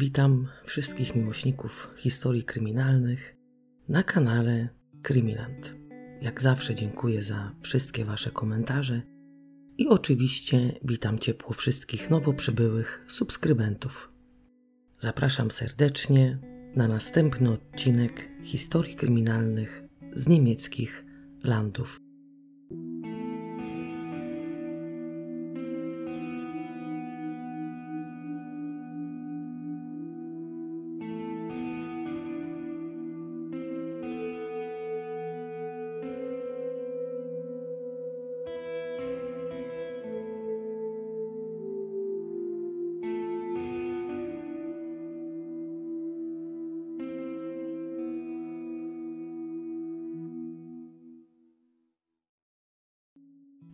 Witam wszystkich miłośników historii kryminalnych na kanale Kryminant. Jak zawsze dziękuję za wszystkie Wasze komentarze i oczywiście witam ciepło wszystkich nowo przybyłych subskrybentów. Zapraszam serdecznie na następny odcinek historii kryminalnych z niemieckich landów.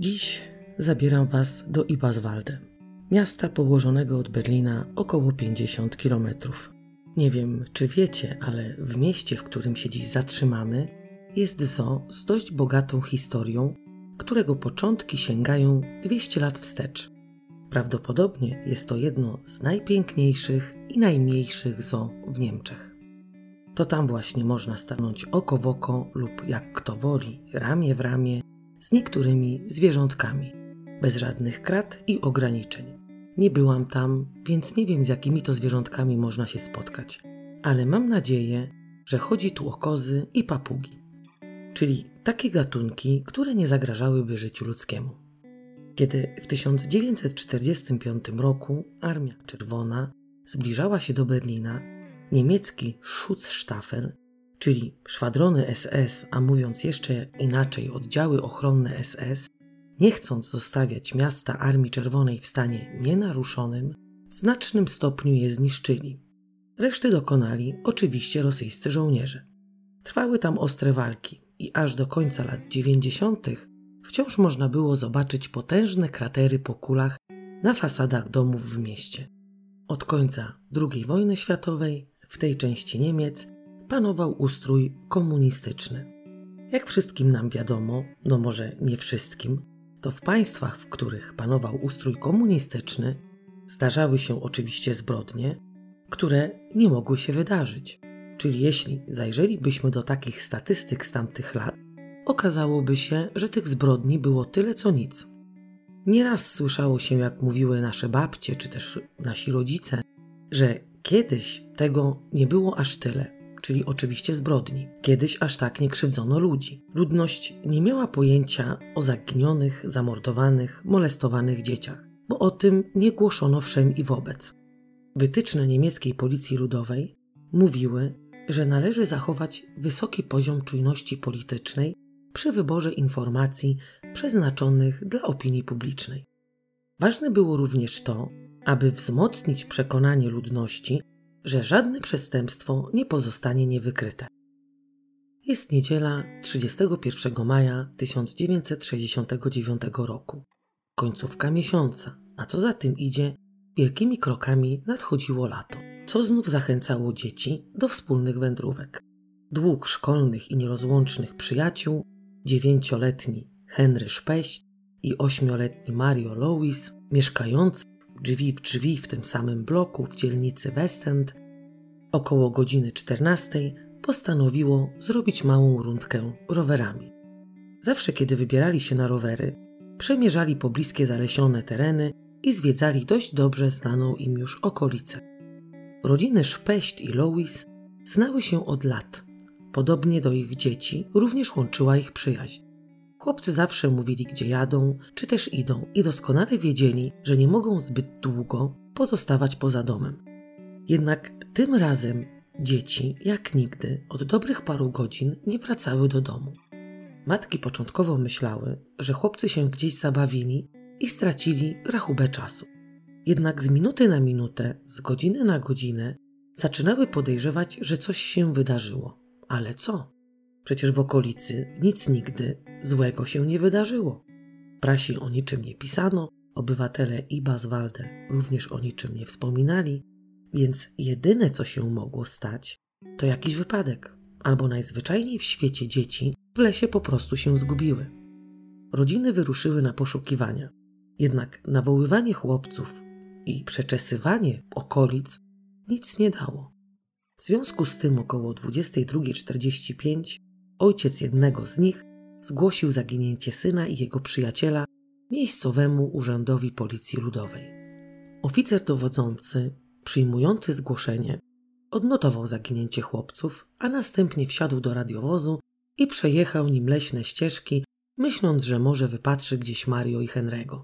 Dziś zabieram Was do Ibaswalde, miasta położonego od Berlina około 50 km. Nie wiem, czy wiecie, ale w mieście, w którym się dziś zatrzymamy, jest zoo z dość bogatą historią, którego początki sięgają 200 lat wstecz. Prawdopodobnie jest to jedno z najpiękniejszych i najmniejszych zoo w Niemczech. To tam właśnie można stanąć oko w oko lub jak kto woli, ramię w ramię z niektórymi zwierzątkami, bez żadnych krat i ograniczeń. Nie byłam tam, więc nie wiem z jakimi to zwierzątkami można się spotkać, ale mam nadzieję, że chodzi tu o kozy i papugi, czyli takie gatunki, które nie zagrażałyby życiu ludzkiemu. Kiedy w 1945 roku Armia Czerwona zbliżała się do Berlina, niemiecki Schutzstaffel czyli szwadrony SS, a mówiąc jeszcze inaczej oddziały ochronne SS, nie chcąc zostawiać miasta Armii Czerwonej w stanie nienaruszonym, w znacznym stopniu je zniszczyli. Reszty dokonali oczywiście rosyjscy żołnierze. Trwały tam ostre walki i aż do końca lat 90. wciąż można było zobaczyć potężne kratery po kulach na fasadach domów w mieście. Od końca II wojny światowej w tej części Niemiec panował ustrój komunistyczny. Jak wszystkim nam wiadomo, no może nie wszystkim, to w państwach, w których panował ustrój komunistyczny, zdarzały się oczywiście zbrodnie, które nie mogły się wydarzyć. Czyli jeśli zajrzelibyśmy do takich statystyk z tamtych lat, okazałoby się, że tych zbrodni było tyle co nic. Nieraz słyszało się, jak mówiły nasze babcie czy też nasi rodzice, że kiedyś tego nie było aż tyle czyli oczywiście zbrodni. Kiedyś aż tak nie krzywdzono ludzi. Ludność nie miała pojęcia o zaginionych, zamordowanych, molestowanych dzieciach, bo o tym nie głoszono wszem i wobec. Wytyczne niemieckiej policji ludowej mówiły, że należy zachować wysoki poziom czujności politycznej przy wyborze informacji przeznaczonych dla opinii publicznej. Ważne było również to, aby wzmocnić przekonanie ludności że żadne przestępstwo nie pozostanie niewykryte. Jest niedziela 31 maja 1969 roku, końcówka miesiąca, a co za tym idzie, wielkimi krokami nadchodziło lato, co znów zachęcało dzieci do wspólnych wędrówek. Dwóch szkolnych i nierozłącznych przyjaciół, dziewięcioletni Henry Szpeść i ośmioletni Mario Lewis, mieszkający drzwi w drzwi w tym samym bloku w dzielnicy West End, około godziny 14 postanowiło zrobić małą rundkę rowerami. Zawsze, kiedy wybierali się na rowery, przemierzali pobliskie zalesione tereny i zwiedzali dość dobrze znaną im już okolicę. Rodziny Szpeść i Lois znały się od lat. Podobnie do ich dzieci również łączyła ich przyjaźń. Chłopcy zawsze mówili, gdzie jadą, czy też idą, i doskonale wiedzieli, że nie mogą zbyt długo pozostawać poza domem. Jednak tym razem dzieci, jak nigdy, od dobrych paru godzin nie wracały do domu. Matki początkowo myślały, że chłopcy się gdzieś zabawili i stracili rachubę czasu. Jednak z minuty na minutę, z godziny na godzinę zaczynały podejrzewać, że coś się wydarzyło. Ale co? Przecież w okolicy nic nigdy złego się nie wydarzyło. W prasie o niczym nie pisano, obywatele Ibaswalde również o niczym nie wspominali, więc jedyne co się mogło stać, to jakiś wypadek, albo najzwyczajniej w świecie dzieci w lesie po prostu się zgubiły. Rodziny wyruszyły na poszukiwania, jednak nawoływanie chłopców i przeczesywanie okolic nic nie dało. W związku z tym około 22.45 ojciec jednego z nich zgłosił zaginięcie syna i jego przyjaciela miejscowemu urzędowi Policji Ludowej. Oficer dowodzący, przyjmujący zgłoszenie, odnotował zaginięcie chłopców, a następnie wsiadł do radiowozu i przejechał nim leśne ścieżki, myśląc, że może wypatrzy gdzieś Mario i Henry'ego.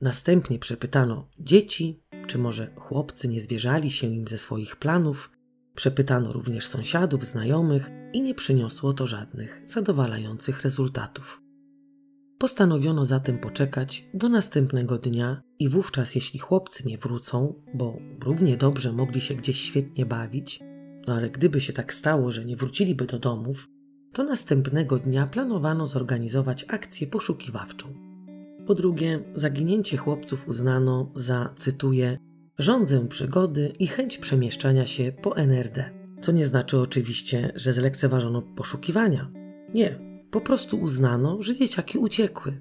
Następnie przepytano dzieci, czy może chłopcy nie zwierzali się im ze swoich planów. Przepytano również sąsiadów, znajomych i nie przyniosło to żadnych zadowalających rezultatów. Postanowiono zatem poczekać do następnego dnia i wówczas, jeśli chłopcy nie wrócą, bo równie dobrze mogli się gdzieś świetnie bawić, no ale gdyby się tak stało, że nie wróciliby do domów, to następnego dnia planowano zorganizować akcję poszukiwawczą. Po drugie, zaginięcie chłopców uznano za, cytuję, rządzę przygody i chęć przemieszczania się po NRD. Co nie znaczy oczywiście, że zlekceważono poszukiwania. Nie, po prostu uznano, że dzieciaki uciekły.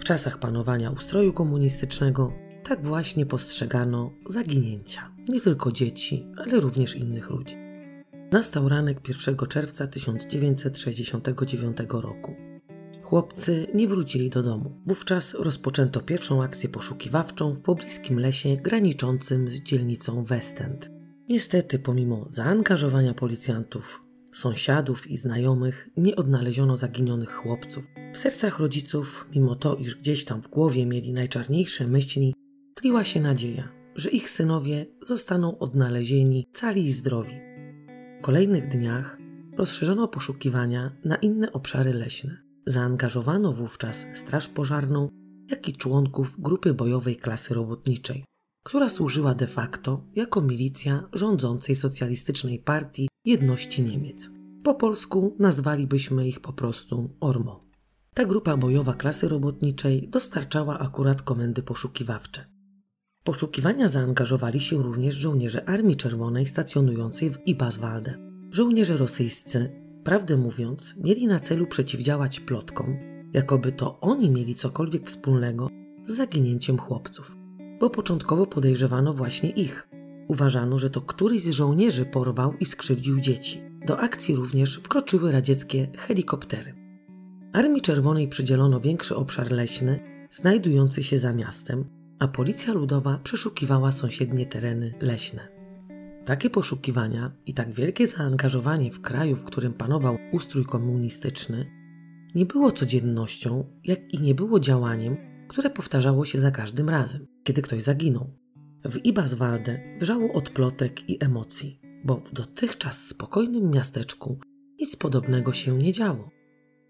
W czasach panowania ustroju komunistycznego tak właśnie postrzegano zaginięcia nie tylko dzieci, ale również innych ludzi. Nastał ranek 1 czerwca 1969 roku. Chłopcy nie wrócili do domu. Wówczas rozpoczęto pierwszą akcję poszukiwawczą w pobliskim lesie graniczącym z dzielnicą Westend. Niestety, pomimo zaangażowania policjantów, sąsiadów i znajomych, nie odnaleziono zaginionych chłopców. W sercach rodziców, mimo to, iż gdzieś tam w głowie mieli najczarniejsze myśli, tliła się nadzieja, że ich synowie zostaną odnalezieni cali i zdrowi. W kolejnych dniach rozszerzono poszukiwania na inne obszary leśne. Zaangażowano wówczas Straż Pożarną, jak i członków grupy bojowej klasy robotniczej, która służyła de facto jako milicja rządzącej socjalistycznej partii jedności Niemiec. Po polsku nazwalibyśmy ich po prostu ORMO. Ta grupa bojowa klasy robotniczej dostarczała akurat komendy poszukiwawcze. Poszukiwania zaangażowali się również żołnierze Armii Czerwonej stacjonującej w Ibaswalde. Żołnierze rosyjscy Prawdę mówiąc, mieli na celu przeciwdziałać plotkom, jakoby to oni mieli cokolwiek wspólnego z zaginięciem chłopców, bo początkowo podejrzewano właśnie ich. Uważano, że to któryś z żołnierzy porwał i skrzywdził dzieci. Do akcji również wkroczyły radzieckie helikoptery. Armii Czerwonej przydzielono większy obszar leśny, znajdujący się za miastem, a Policja Ludowa przeszukiwała sąsiednie tereny leśne. Takie poszukiwania i tak wielkie zaangażowanie w kraju, w którym panował ustrój komunistyczny, nie było codziennością, jak i nie było działaniem, które powtarzało się za każdym razem, kiedy ktoś zaginął. W Ibaswalde wrzało od plotek i emocji, bo w dotychczas spokojnym miasteczku nic podobnego się nie działo.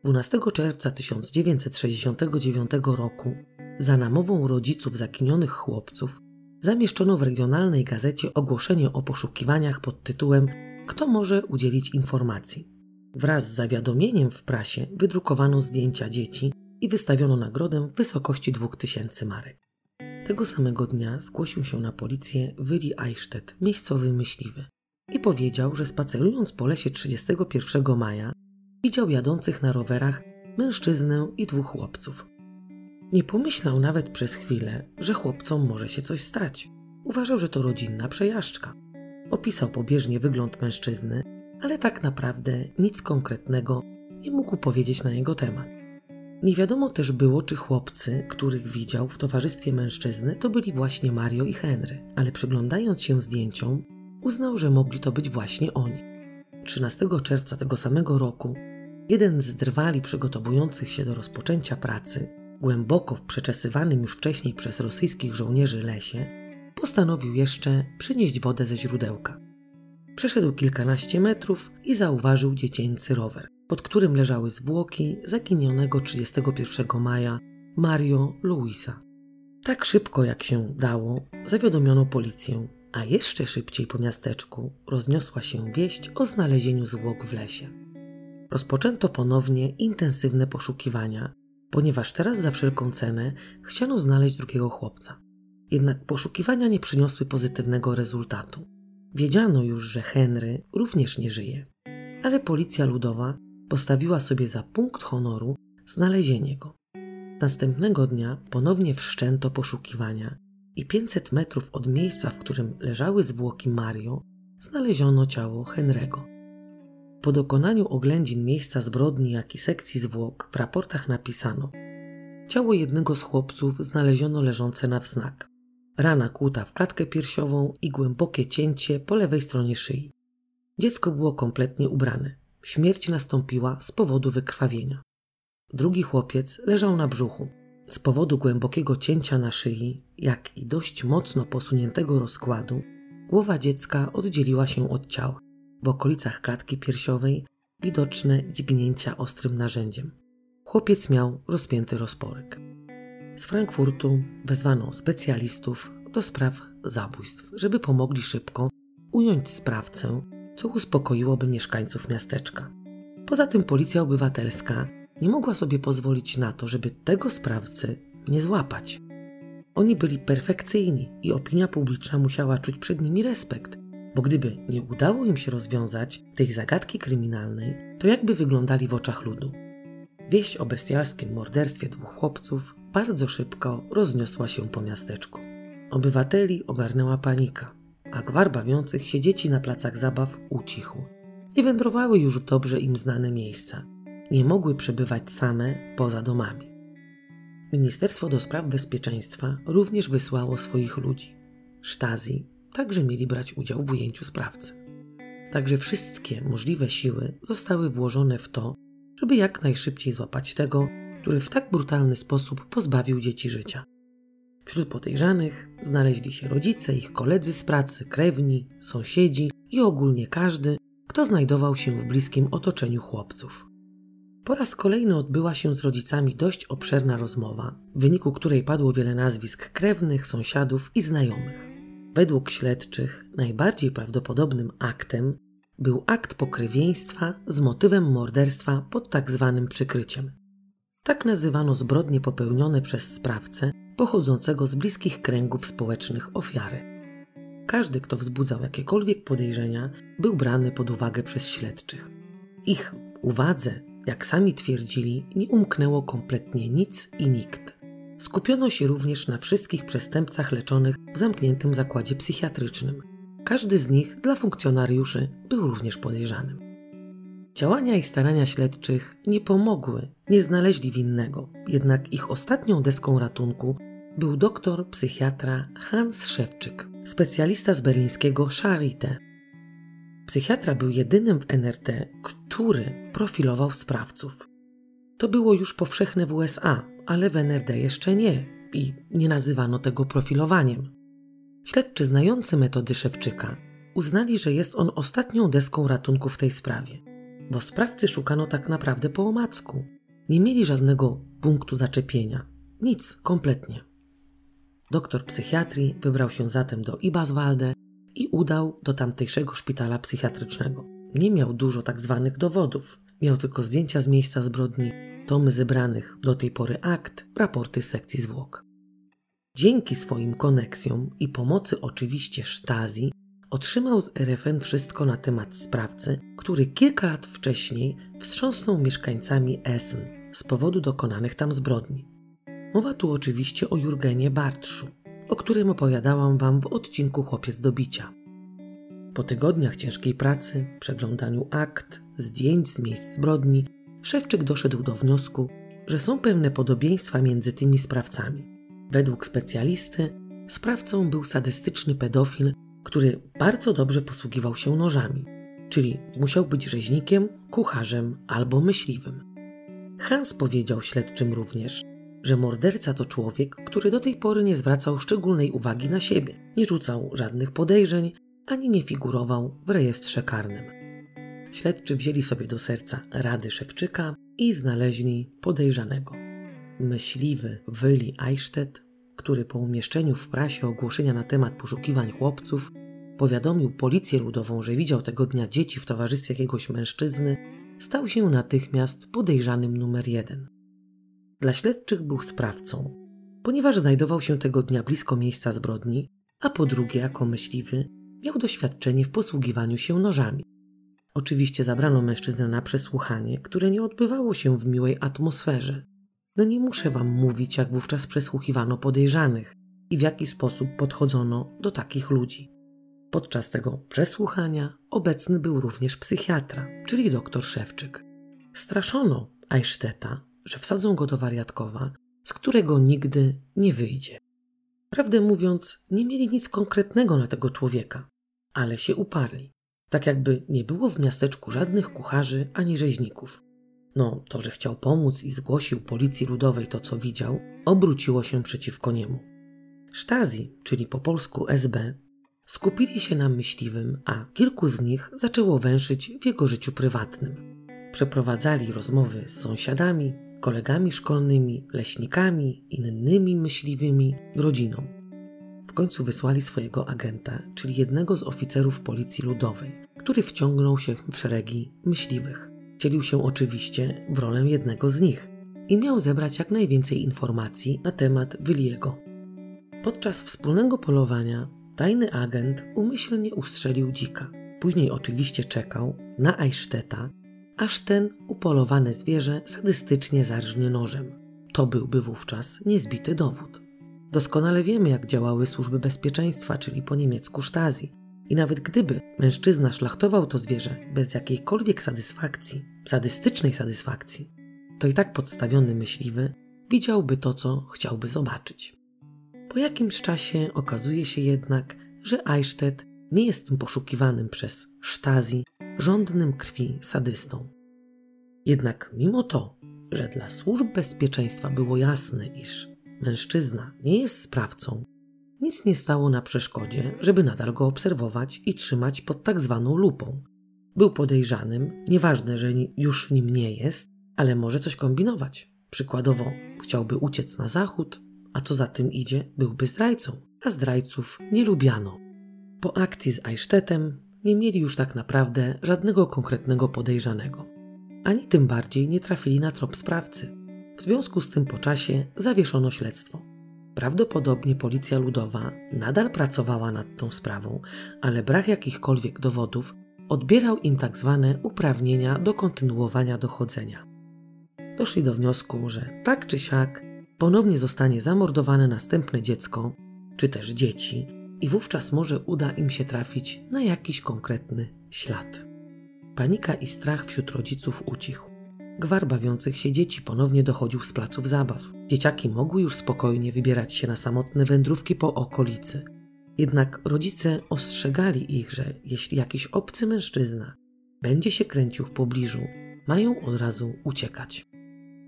12 czerwca 1969 roku za namową rodziców zaginionych chłopców zamieszczono w regionalnej gazecie ogłoszenie o poszukiwaniach pod tytułem Kto może udzielić informacji? Wraz z zawiadomieniem w prasie wydrukowano zdjęcia dzieci i wystawiono nagrodę w wysokości 2000 marek. Tego samego dnia zgłosił się na policję Willi Eichstätt, miejscowy myśliwy, i powiedział, że spacerując po lesie 31 maja widział jadących na rowerach mężczyznę i dwóch chłopców. Nie pomyślał nawet przez chwilę, że chłopcom może się coś stać. Uważał, że to rodzinna przejażdżka. Opisał pobieżnie wygląd mężczyzny, ale tak naprawdę nic konkretnego nie mógł powiedzieć na jego temat. Nie wiadomo też było, czy chłopcy, których widział w towarzystwie mężczyzny, to byli właśnie Mario i Henry, ale przyglądając się zdjęciom, uznał, że mogli to być właśnie oni. 13 czerwca tego samego roku jeden z drwali przygotowujących się do rozpoczęcia pracy głęboko w przeczesywanym już wcześniej przez rosyjskich żołnierzy lesie, postanowił jeszcze przynieść wodę ze źródełka. Przeszedł kilkanaście metrów i zauważył dziecięcy rower, pod którym leżały zwłoki zaginionego 31 maja Mario Luisa. Tak szybko jak się dało, zawiadomiono policję, a jeszcze szybciej po miasteczku rozniosła się wieść o znalezieniu zwłok w lesie. Rozpoczęto ponownie intensywne poszukiwania, ponieważ teraz za wszelką cenę chciano znaleźć drugiego chłopca. Jednak poszukiwania nie przyniosły pozytywnego rezultatu. Wiedziano już, że Henry również nie żyje, ale policja ludowa postawiła sobie za punkt honoru znalezienie go. Następnego dnia ponownie wszczęto poszukiwania i 500 metrów od miejsca, w którym leżały zwłoki Mario, znaleziono ciało Henry'ego. Po dokonaniu oględzin miejsca zbrodni, jak i sekcji zwłok w raportach napisano Ciało jednego z chłopców znaleziono leżące na wznak. Rana kłuta w klatkę piersiową i głębokie cięcie po lewej stronie szyi. Dziecko było kompletnie ubrane. Śmierć nastąpiła z powodu wykrwawienia. Drugi chłopiec leżał na brzuchu. Z powodu głębokiego cięcia na szyi, jak i dość mocno posuniętego rozkładu, głowa dziecka oddzieliła się od ciała. W okolicach klatki piersiowej widoczne dźgnięcia ostrym narzędziem. Chłopiec miał rozpięty rozporek. Z Frankfurtu wezwano specjalistów do spraw zabójstw, żeby pomogli szybko ująć sprawcę, co uspokoiłoby mieszkańców miasteczka. Poza tym policja obywatelska nie mogła sobie pozwolić na to, żeby tego sprawcy nie złapać. Oni byli perfekcyjni i opinia publiczna musiała czuć przed nimi respekt, bo gdyby nie udało im się rozwiązać tej zagadki kryminalnej, to jakby wyglądali w oczach ludu. Wieść o bestialskim morderstwie dwóch chłopców bardzo szybko rozniosła się po miasteczku. Obywateli ogarnęła panika, a gwar bawiących się dzieci na placach zabaw ucichł. Nie wędrowały już w dobrze im znane miejsca. Nie mogły przebywać same poza domami. Ministerstwo do Spraw Bezpieczeństwa również wysłało swoich ludzi. Sztazji także mieli brać udział w ujęciu sprawcy. Także wszystkie możliwe siły zostały włożone w to, żeby jak najszybciej złapać tego, który w tak brutalny sposób pozbawił dzieci życia. Wśród podejrzanych znaleźli się rodzice, ich koledzy z pracy, krewni, sąsiedzi i ogólnie każdy, kto znajdował się w bliskim otoczeniu chłopców. Po raz kolejny odbyła się z rodzicami dość obszerna rozmowa, w wyniku której padło wiele nazwisk krewnych, sąsiadów i znajomych. Według śledczych najbardziej prawdopodobnym aktem był akt pokrewieństwa z motywem morderstwa pod tak zwanym przykryciem. Tak nazywano zbrodnie popełnione przez sprawcę pochodzącego z bliskich kręgów społecznych ofiary. Każdy, kto wzbudzał jakiekolwiek podejrzenia, był brany pod uwagę przez śledczych. Ich uwadze, jak sami twierdzili, nie umknęło kompletnie nic i nikt. Skupiono się również na wszystkich przestępcach leczonych w zamkniętym zakładzie psychiatrycznym – każdy z nich dla funkcjonariuszy był również podejrzanym. Działania i starania śledczych nie pomogły, nie znaleźli winnego, jednak ich ostatnią deską ratunku był doktor psychiatra Hans Szewczyk, specjalista z berlińskiego Charité. Psychiatra był jedynym w NRT, który profilował sprawców. To było już powszechne w USA, ale w NRD jeszcze nie i nie nazywano tego profilowaniem. Śledczy znający metody Szewczyka uznali, że jest on ostatnią deską ratunku w tej sprawie, bo sprawcy szukano tak naprawdę po omacku. Nie mieli żadnego punktu zaczepienia. Nic, kompletnie. Doktor psychiatrii wybrał się zatem do Ibaswalde i udał do tamtejszego szpitala psychiatrycznego. Nie miał dużo tak zwanych dowodów. Miał tylko zdjęcia z miejsca zbrodni, tomy zebranych do tej pory akt, raporty z sekcji zwłok. Dzięki swoim koneksjom i pomocy oczywiście Sztazji otrzymał z RFN wszystko na temat sprawcy, który kilka lat wcześniej wstrząsnął mieszkańcami Essen z powodu dokonanych tam zbrodni. Mowa tu oczywiście o Jurgenie Bartszu, o którym opowiadałam Wam w odcinku Chłopiec do bicia. Po tygodniach ciężkiej pracy, przeglądaniu akt, zdjęć z miejsc zbrodni, Szewczyk doszedł do wniosku, że są pewne podobieństwa między tymi sprawcami – Według specjalisty sprawcą był sadystyczny pedofil, który bardzo dobrze posługiwał się nożami, czyli musiał być rzeźnikiem, kucharzem albo myśliwym. Hans powiedział śledczym również, że morderca to człowiek, który do tej pory nie zwracał szczególnej uwagi na siebie, nie rzucał żadnych podejrzeń, ani nie figurował w rejestrze karnym. Śledczy wzięli sobie do serca rady Szewczyka i znaleźli podejrzanego. Myśliwy Willi Eichstätt, który po umieszczeniu w prasie ogłoszenia na temat poszukiwań chłopców powiadomił policję ludową, że widział tego dnia dzieci w towarzystwie jakiegoś mężczyzny, stał się natychmiast podejrzanym numer jeden. Dla śledczych był sprawcą, ponieważ znajdował się tego dnia blisko miejsca zbrodni, a po drugie, jako myśliwy, miał doświadczenie w posługiwaniu się nożami. Oczywiście zabrano mężczyznę na przesłuchanie, które nie odbywało się w miłej atmosferze. No nie muszę wam mówić, jak wówczas przesłuchiwano podejrzanych. i w jaki sposób podchodzono do takich ludzi. Podczas tego przesłuchania obecny był również psychiatra, czyli dr Szewczyk. Straszono Eichstetta, że wsadzą go do wariatkowa, z którego nigdy nie wyjdzie. Prawdę mówiąc, nie mieli nic konkretnego na tego człowieka, ale się uparli. Tak jakby nie było w miasteczku żadnych kucharzy ani rzeźników. No, to, że chciał pomóc i zgłosił policji ludowej to, co widział, obróciło się przeciwko niemu. Sztazi, czyli po polsku SB, skupili się na myśliwym, a kilku z nich zaczęło węszyć w jego życiu prywatnym. Przeprowadzali rozmowy z sąsiadami, kolegami szkolnymi, leśnikami, innymi myśliwymi, rodziną. W końcu wysłali swojego agenta, czyli jednego z oficerów policji ludowej, który wciągnął się w szeregi myśliwych. Wcielił się oczywiście w rolę jednego z nich i miał zebrać jak najwięcej informacji na temat Williego. Podczas wspólnego polowania tajny agent umyślnie ustrzelił dzika. Później oczywiście czekał na Eichstetta, aż ten upolowane zwierzę sadystycznie zarżnie nożem. To byłby wówczas niezbity dowód. Doskonale wiemy, jak działały służby bezpieczeństwa, czyli po niemiecku Stasi. I nawet gdyby mężczyzna szlachtował to zwierzę bez jakiejkolwiek satysfakcji, sadystycznej satysfakcji, to i tak podstawiony myśliwy widziałby to, co chciałby zobaczyć. Po jakimś czasie okazuje się jednak, że Eichstätt nie jest tym poszukiwanym przez Stasi żądnym krwi sadystą. Jednak mimo to, że dla służb bezpieczeństwa było jasne, iż mężczyzna nie jest sprawcą, nic nie stało na przeszkodzie, żeby nadal go obserwować i trzymać pod tak zwaną lupą. Był podejrzanym, nieważne, że już nim nie jest, ale może coś kombinować. Przykładowo, chciałby uciec na zachód, a co za tym idzie, byłby zdrajcą, a zdrajców nie lubiano. Po akcji z Eichstettem nie mieli już tak naprawdę żadnego konkretnego podejrzanego, ani tym bardziej nie trafili na trop sprawcy. W związku z tym po czasie zawieszono śledztwo. Prawdopodobnie policja ludowa nadal pracowała nad tą sprawą, ale brak jakichkolwiek dowodów odbierał im tak zwane uprawnienia do kontynuowania dochodzenia. Doszli do wniosku, że tak czy siak ponownie zostanie zamordowane następne dziecko, czy też dzieci, i wówczas może uda im się trafić na jakiś konkretny ślad. Panika i strach wśród rodziców ucichł. Gwar bawiących się dzieci ponownie dochodził z placów zabaw. Dzieciaki mogły już spokojnie wybierać się na samotne wędrówki po okolicy. Jednak rodzice ostrzegali ich, że jeśli jakiś obcy mężczyzna będzie się kręcił w pobliżu, mają od razu uciekać.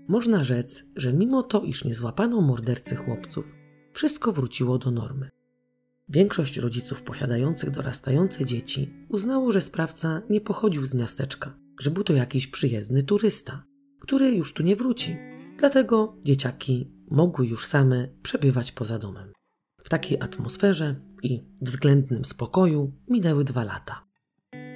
Można rzec, że mimo to, iż nie złapano mordercy chłopców, wszystko wróciło do normy. Większość rodziców posiadających dorastające dzieci uznało, że sprawca nie pochodził z miasteczka, że był to jakiś przyjezdny turysta, który już tu nie wróci. Dlatego dzieciaki mogły już same przebywać poza domem. W takiej atmosferze i względnym spokoju minęły dwa lata.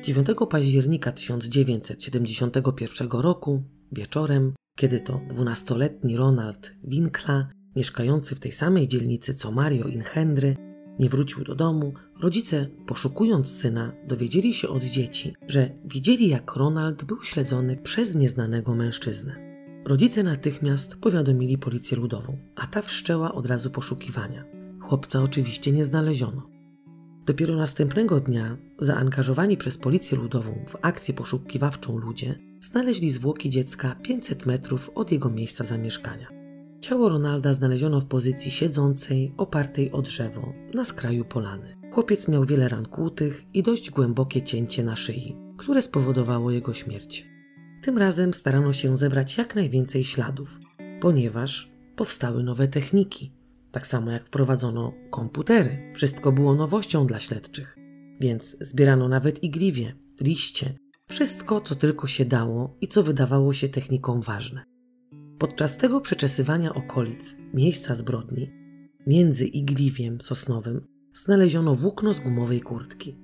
9 października 1971 roku, wieczorem, kiedy to dwunastoletni Ronald Winkla, mieszkający w tej samej dzielnicy co Mario in Henry, nie wrócił do domu, rodzice, poszukując syna, dowiedzieli się od dzieci, że widzieli, jak Ronald był śledzony przez nieznanego mężczyznę. Rodzice natychmiast powiadomili policję ludową, a ta wszczęła od razu poszukiwania. Chłopca oczywiście nie znaleziono. Dopiero następnego dnia zaangażowani przez policję ludową w akcję poszukiwawczą ludzie znaleźli zwłoki dziecka 500 metrów od jego miejsca zamieszkania. Ciało Ronalda znaleziono w pozycji siedzącej, opartej o drzewo, na skraju polany. Chłopiec miał wiele ran kłutych i dość głębokie cięcie na szyi, które spowodowało jego śmierć. Tym razem starano się zebrać jak najwięcej śladów, ponieważ powstały nowe techniki, tak samo jak wprowadzono komputery. Wszystko było nowością dla śledczych, więc zbierano nawet igliwie, liście, wszystko co tylko się dało i co wydawało się techniką ważne. Podczas tego przeczesywania okolic, miejsca zbrodni, między igliwiem sosnowym znaleziono włókno z gumowej kurtki.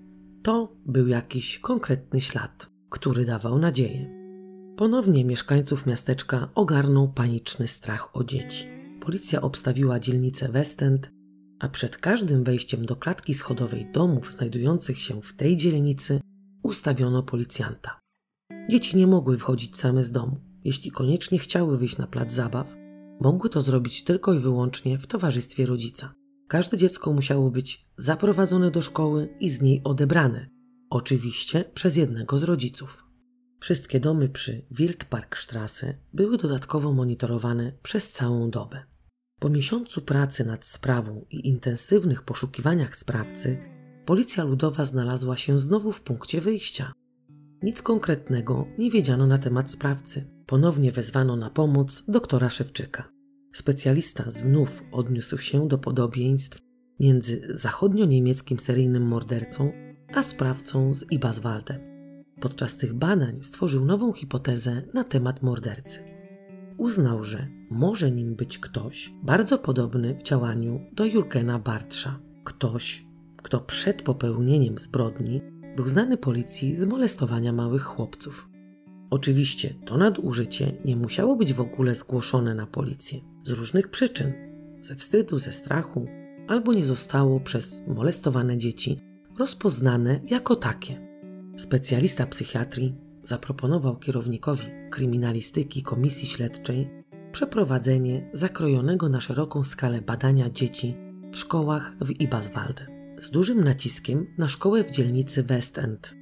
To był jakiś konkretny ślad, który dawał nadzieję. Ponownie mieszkańców miasteczka ogarnął paniczny strach o dzieci. Policja obstawiła dzielnicę Westend, a przed każdym wejściem do klatki schodowej domów znajdujących się w tej dzielnicy ustawiono policjanta. Dzieci nie mogły wchodzić same z domu jeśli koniecznie chciały wyjść na plac zabaw, mogły to zrobić tylko i wyłącznie w towarzystwie rodzica. każde dziecko musiało być zaprowadzone do szkoły i z niej odebrane, oczywiście przez jednego z rodziców. Wszystkie domy przy Wildparkstraße były dodatkowo monitorowane przez całą dobę. Po miesiącu pracy nad sprawą i intensywnych poszukiwaniach sprawcy, policja ludowa znalazła się znowu w punkcie wyjścia. Nic konkretnego nie wiedziano na temat sprawcy. Ponownie wezwano na pomoc doktora Szewczyka. Specjalista znów odniósł się do podobieństw między zachodnio-niemieckim seryjnym mordercą a sprawcą z Ibaswalde. Podczas tych badań stworzył nową hipotezę na temat mordercy. Uznał, że może nim być ktoś bardzo podobny w działaniu do Jurgena Bartsza. Ktoś, kto przed popełnieniem zbrodni był znany policji z molestowania małych chłopców. Oczywiście to nadużycie nie musiało być w ogóle zgłoszone na policję z różnych przyczyn ze wstydu, ze strachu, albo nie zostało przez molestowane dzieci rozpoznane jako takie. Specjalista psychiatrii zaproponował kierownikowi kryminalistyki komisji śledczej przeprowadzenie zakrojonego na szeroką skalę badania dzieci w szkołach w Ibaswalde z dużym naciskiem na szkołę w dzielnicy West End.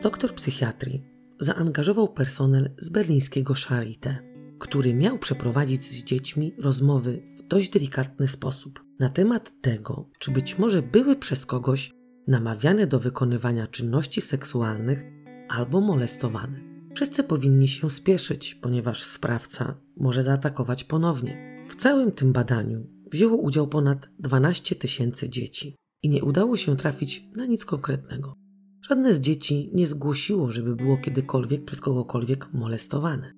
Doktor psychiatrii zaangażował personel z berlińskiego Charité, który miał przeprowadzić z dziećmi rozmowy w dość delikatny sposób na temat tego, czy być może były przez kogoś namawiane do wykonywania czynności seksualnych albo molestowane. Wszyscy powinni się spieszyć, ponieważ sprawca może zaatakować ponownie. W całym tym badaniu wzięło udział ponad 12 tysięcy dzieci i nie udało się trafić na nic konkretnego. Żadne z dzieci nie zgłosiło, żeby było kiedykolwiek przez kogokolwiek molestowane.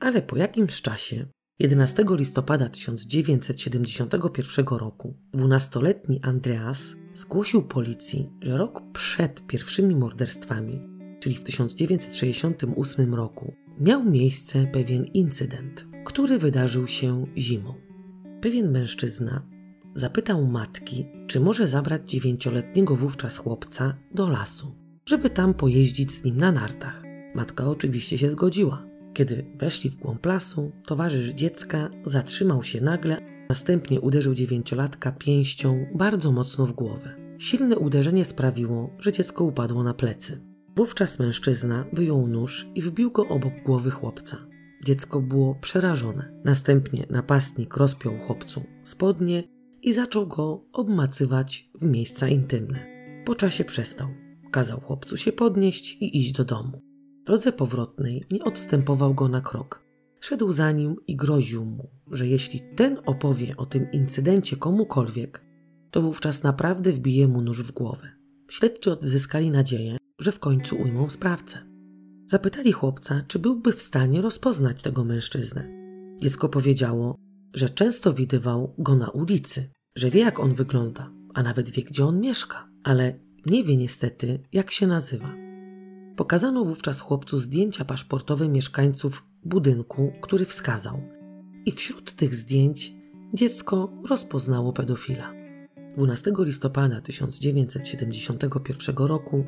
Ale po jakimś czasie, 11 listopada 1971 roku, 12-letni Andreas zgłosił policji, że rok przed pierwszymi morderstwami, czyli w 1968 roku, miał miejsce pewien incydent, który wydarzył się zimą. Pewien mężczyzna zapytał matki, czy może zabrać dziewięcioletniego wówczas chłopca do lasu, żeby tam pojeździć z nim na nartach. Matka oczywiście się zgodziła. Kiedy weszli w głąb lasu, towarzysz dziecka zatrzymał się nagle, następnie uderzył dziewięciolatka pięścią bardzo mocno w głowę. Silne uderzenie sprawiło, że dziecko upadło na plecy. Wówczas mężczyzna wyjął nóż i wbił go obok głowy chłopca. Dziecko było przerażone. Następnie napastnik rozpiął chłopcu spodnie i zaczął go obmacywać w miejsca intymne. Po czasie przestał. Kazał chłopcu się podnieść i iść do domu. W drodze powrotnej nie odstępował go na krok. Szedł za nim i groził mu, że jeśli ten opowie o tym incydencie komukolwiek, to wówczas naprawdę wbije mu nóż w głowę. Śledczy odzyskali nadzieję, że w końcu ujmą sprawcę. Zapytali chłopca, czy byłby w stanie rozpoznać tego mężczyznę. Dziecko powiedziało, że często widywał go na ulicy, że wie jak on wygląda, a nawet wie gdzie on mieszka, ale nie wie niestety jak się nazywa. Pokazano wówczas chłopcu zdjęcia paszportowe mieszkańców budynku, który wskazał. I wśród tych zdjęć dziecko rozpoznało pedofila. 12 listopada 1971 roku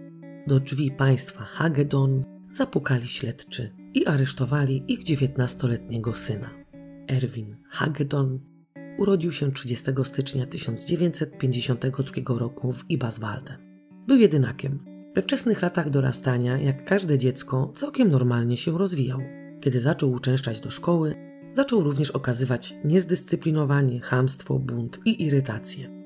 do drzwi państwa Hagedon zapukali śledczy i aresztowali ich 19-letniego syna. Erwin Hagedon urodził się 30 stycznia 1952 roku w Ibaswalde. Był jedynakiem. We wczesnych latach dorastania, jak każde dziecko, całkiem normalnie się rozwijał. Kiedy zaczął uczęszczać do szkoły, zaczął również okazywać niezdyscyplinowanie, chamstwo, bunt i irytację.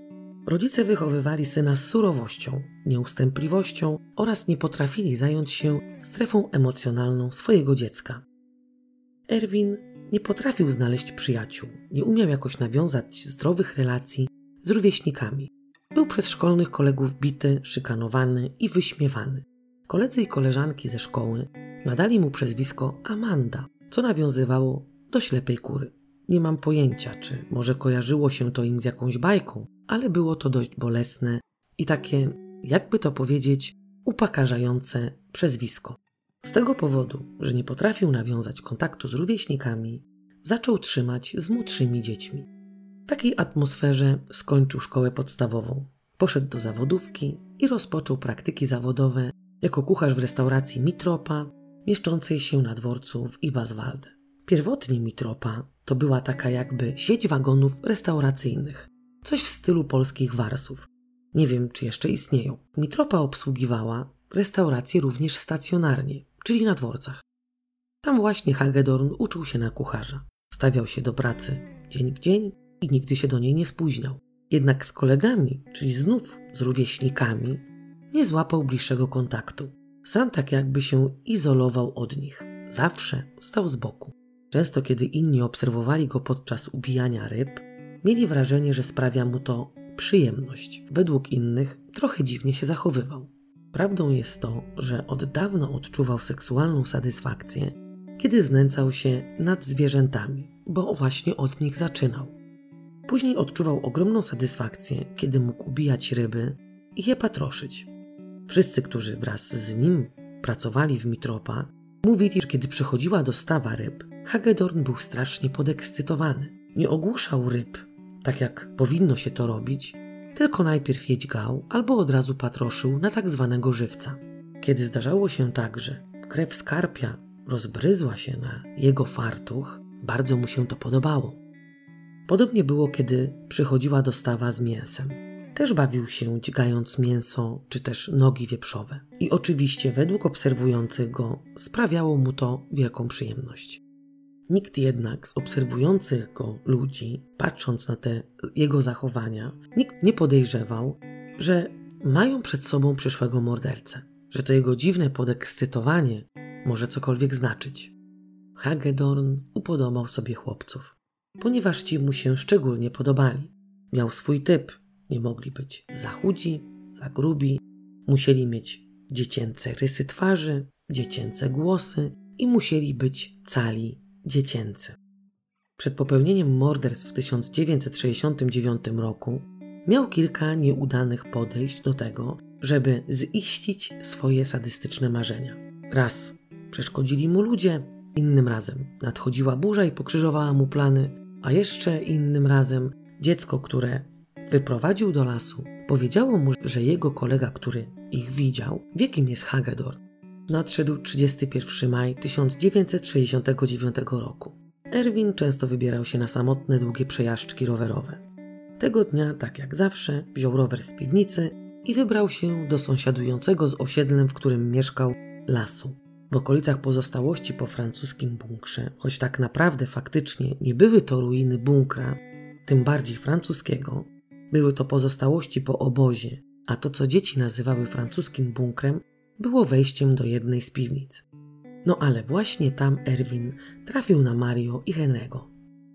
Rodzice wychowywali syna z surowością, nieustępliwością oraz nie potrafili zająć się strefą emocjonalną swojego dziecka. Erwin nie potrafił znaleźć przyjaciół, nie umiał jakoś nawiązać zdrowych relacji z rówieśnikami. Był przez szkolnych kolegów bity, szykanowany i wyśmiewany. Koledzy i koleżanki ze szkoły nadali mu przezwisko Amanda, co nawiązywało do ślepej kury. Nie mam pojęcia, czy może kojarzyło się to im z jakąś bajką, ale było to dość bolesne i takie, jakby to powiedzieć, upakarzające przezwisko. Z tego powodu, że nie potrafił nawiązać kontaktu z rówieśnikami, zaczął trzymać z młodszymi dziećmi. W takiej atmosferze skończył szkołę podstawową. Poszedł do zawodówki i rozpoczął praktyki zawodowe jako kucharz w restauracji Mitropa, mieszczącej się na dworcu w Ibaswalde. Pierwotnie Mitropa to była taka jakby sieć wagonów restauracyjnych. coś w stylu polskich warsów. Nie wiem, czy jeszcze istnieją. Mitropa obsługiwała restauracje również stacjonarnie, czyli na dworcach. Tam właśnie Hagedorn uczył się na kucharza. Stawiał się do pracy dzień w dzień i nigdy się do niej nie spóźniał. Jednak z kolegami, czyli znów z rówieśnikami, nie złapał bliższego kontaktu. Sam tak jakby się izolował od nich. Zawsze stał z boku. Często, kiedy inni obserwowali go podczas ubijania ryb, mieli wrażenie, że sprawia mu to przyjemność. Według innych trochę dziwnie się zachowywał. Prawdą jest to, że od dawna odczuwał seksualną satysfakcję, kiedy znęcał się nad zwierzętami, bo właśnie od nich zaczynał. Później odczuwał ogromną satysfakcję, kiedy mógł ubijać ryby i je patroszyć. Wszyscy, którzy wraz z nim pracowali w Mitropa, mówili, że kiedy przychodziła dostawa ryb, Hagedorn był strasznie podekscytowany. Nie ogłuszał ryb, tak jak powinno się to robić, tylko najpierw je dźgał albo od razu patroszył na tak zwanego żywca. Kiedy zdarzało się tak, że krew skarpia rozbryzła się na jego fartuch, bardzo mu się to podobało. Podobnie było, kiedy przychodziła dostawa z mięsem. Też bawił się dźgając mięso czy też nogi wieprzowe. I oczywiście według obserwujących go sprawiało mu to wielką przyjemność. Nikt jednak z obserwujących go ludzi, patrząc na te jego zachowania, nikt nie podejrzewał, że mają przed sobą przyszłego mordercę, że to jego dziwne podekscytowanie może cokolwiek znaczyć. Hagedorn upodobał sobie chłopców, ponieważ ci mu się szczególnie podobali. Miał swój typ, nie mogli być za chudzi, za grubi, musieli mieć dziecięce rysy twarzy, dziecięce głosy i musieli być cali dziecięcy. Przed popełnieniem morderstw w 1969 roku miał kilka nieudanych podejść do tego, żeby ziścić swoje sadystyczne marzenia. Raz przeszkodzili mu ludzie, innym razem nadchodziła burza i pokrzyżowała mu plany, a jeszcze innym razem dziecko, które wyprowadził do lasu, powiedziało mu, że jego kolega, który ich widział, wie kim jest Hagedorn Nadszedł 31 maj 1969 roku. Erwin często wybierał się na samotne, długie przejażdżki rowerowe. Tego dnia, tak jak zawsze, wziął rower z piwnicy i wybrał się do sąsiadującego z osiedlem, w którym mieszkał, lasu. W okolicach pozostałości po francuskim bunkrze, choć tak naprawdę faktycznie nie były to ruiny bunkra, tym bardziej francuskiego, były to pozostałości po obozie, a to co dzieci nazywały francuskim bunkrem, było wejściem do jednej z piwnic. No ale właśnie tam Erwin trafił na Mario i Henry'ego.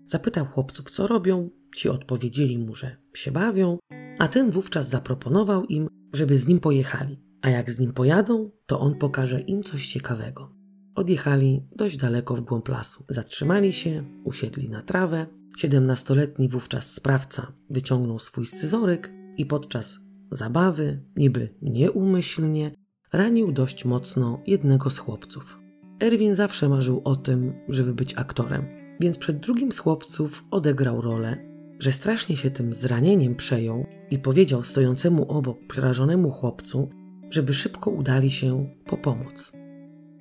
Zapytał chłopców, co robią, ci odpowiedzieli mu, że się bawią, a ten wówczas zaproponował im, żeby z nim pojechali. A jak z nim pojadą, to on pokaże im coś ciekawego. Odjechali dość daleko w głąb lasu. Zatrzymali się, usiedli na trawę. Siedemnastoletni wówczas sprawca wyciągnął swój scyzoryk i podczas zabawy, niby nieumyślnie, ranił dość mocno jednego z chłopców. Erwin zawsze marzył o tym, żeby być aktorem, więc przed drugim z chłopców odegrał rolę, że strasznie się tym zranieniem przejął i powiedział stojącemu obok przerażonemu chłopcu, żeby szybko udali się po pomoc.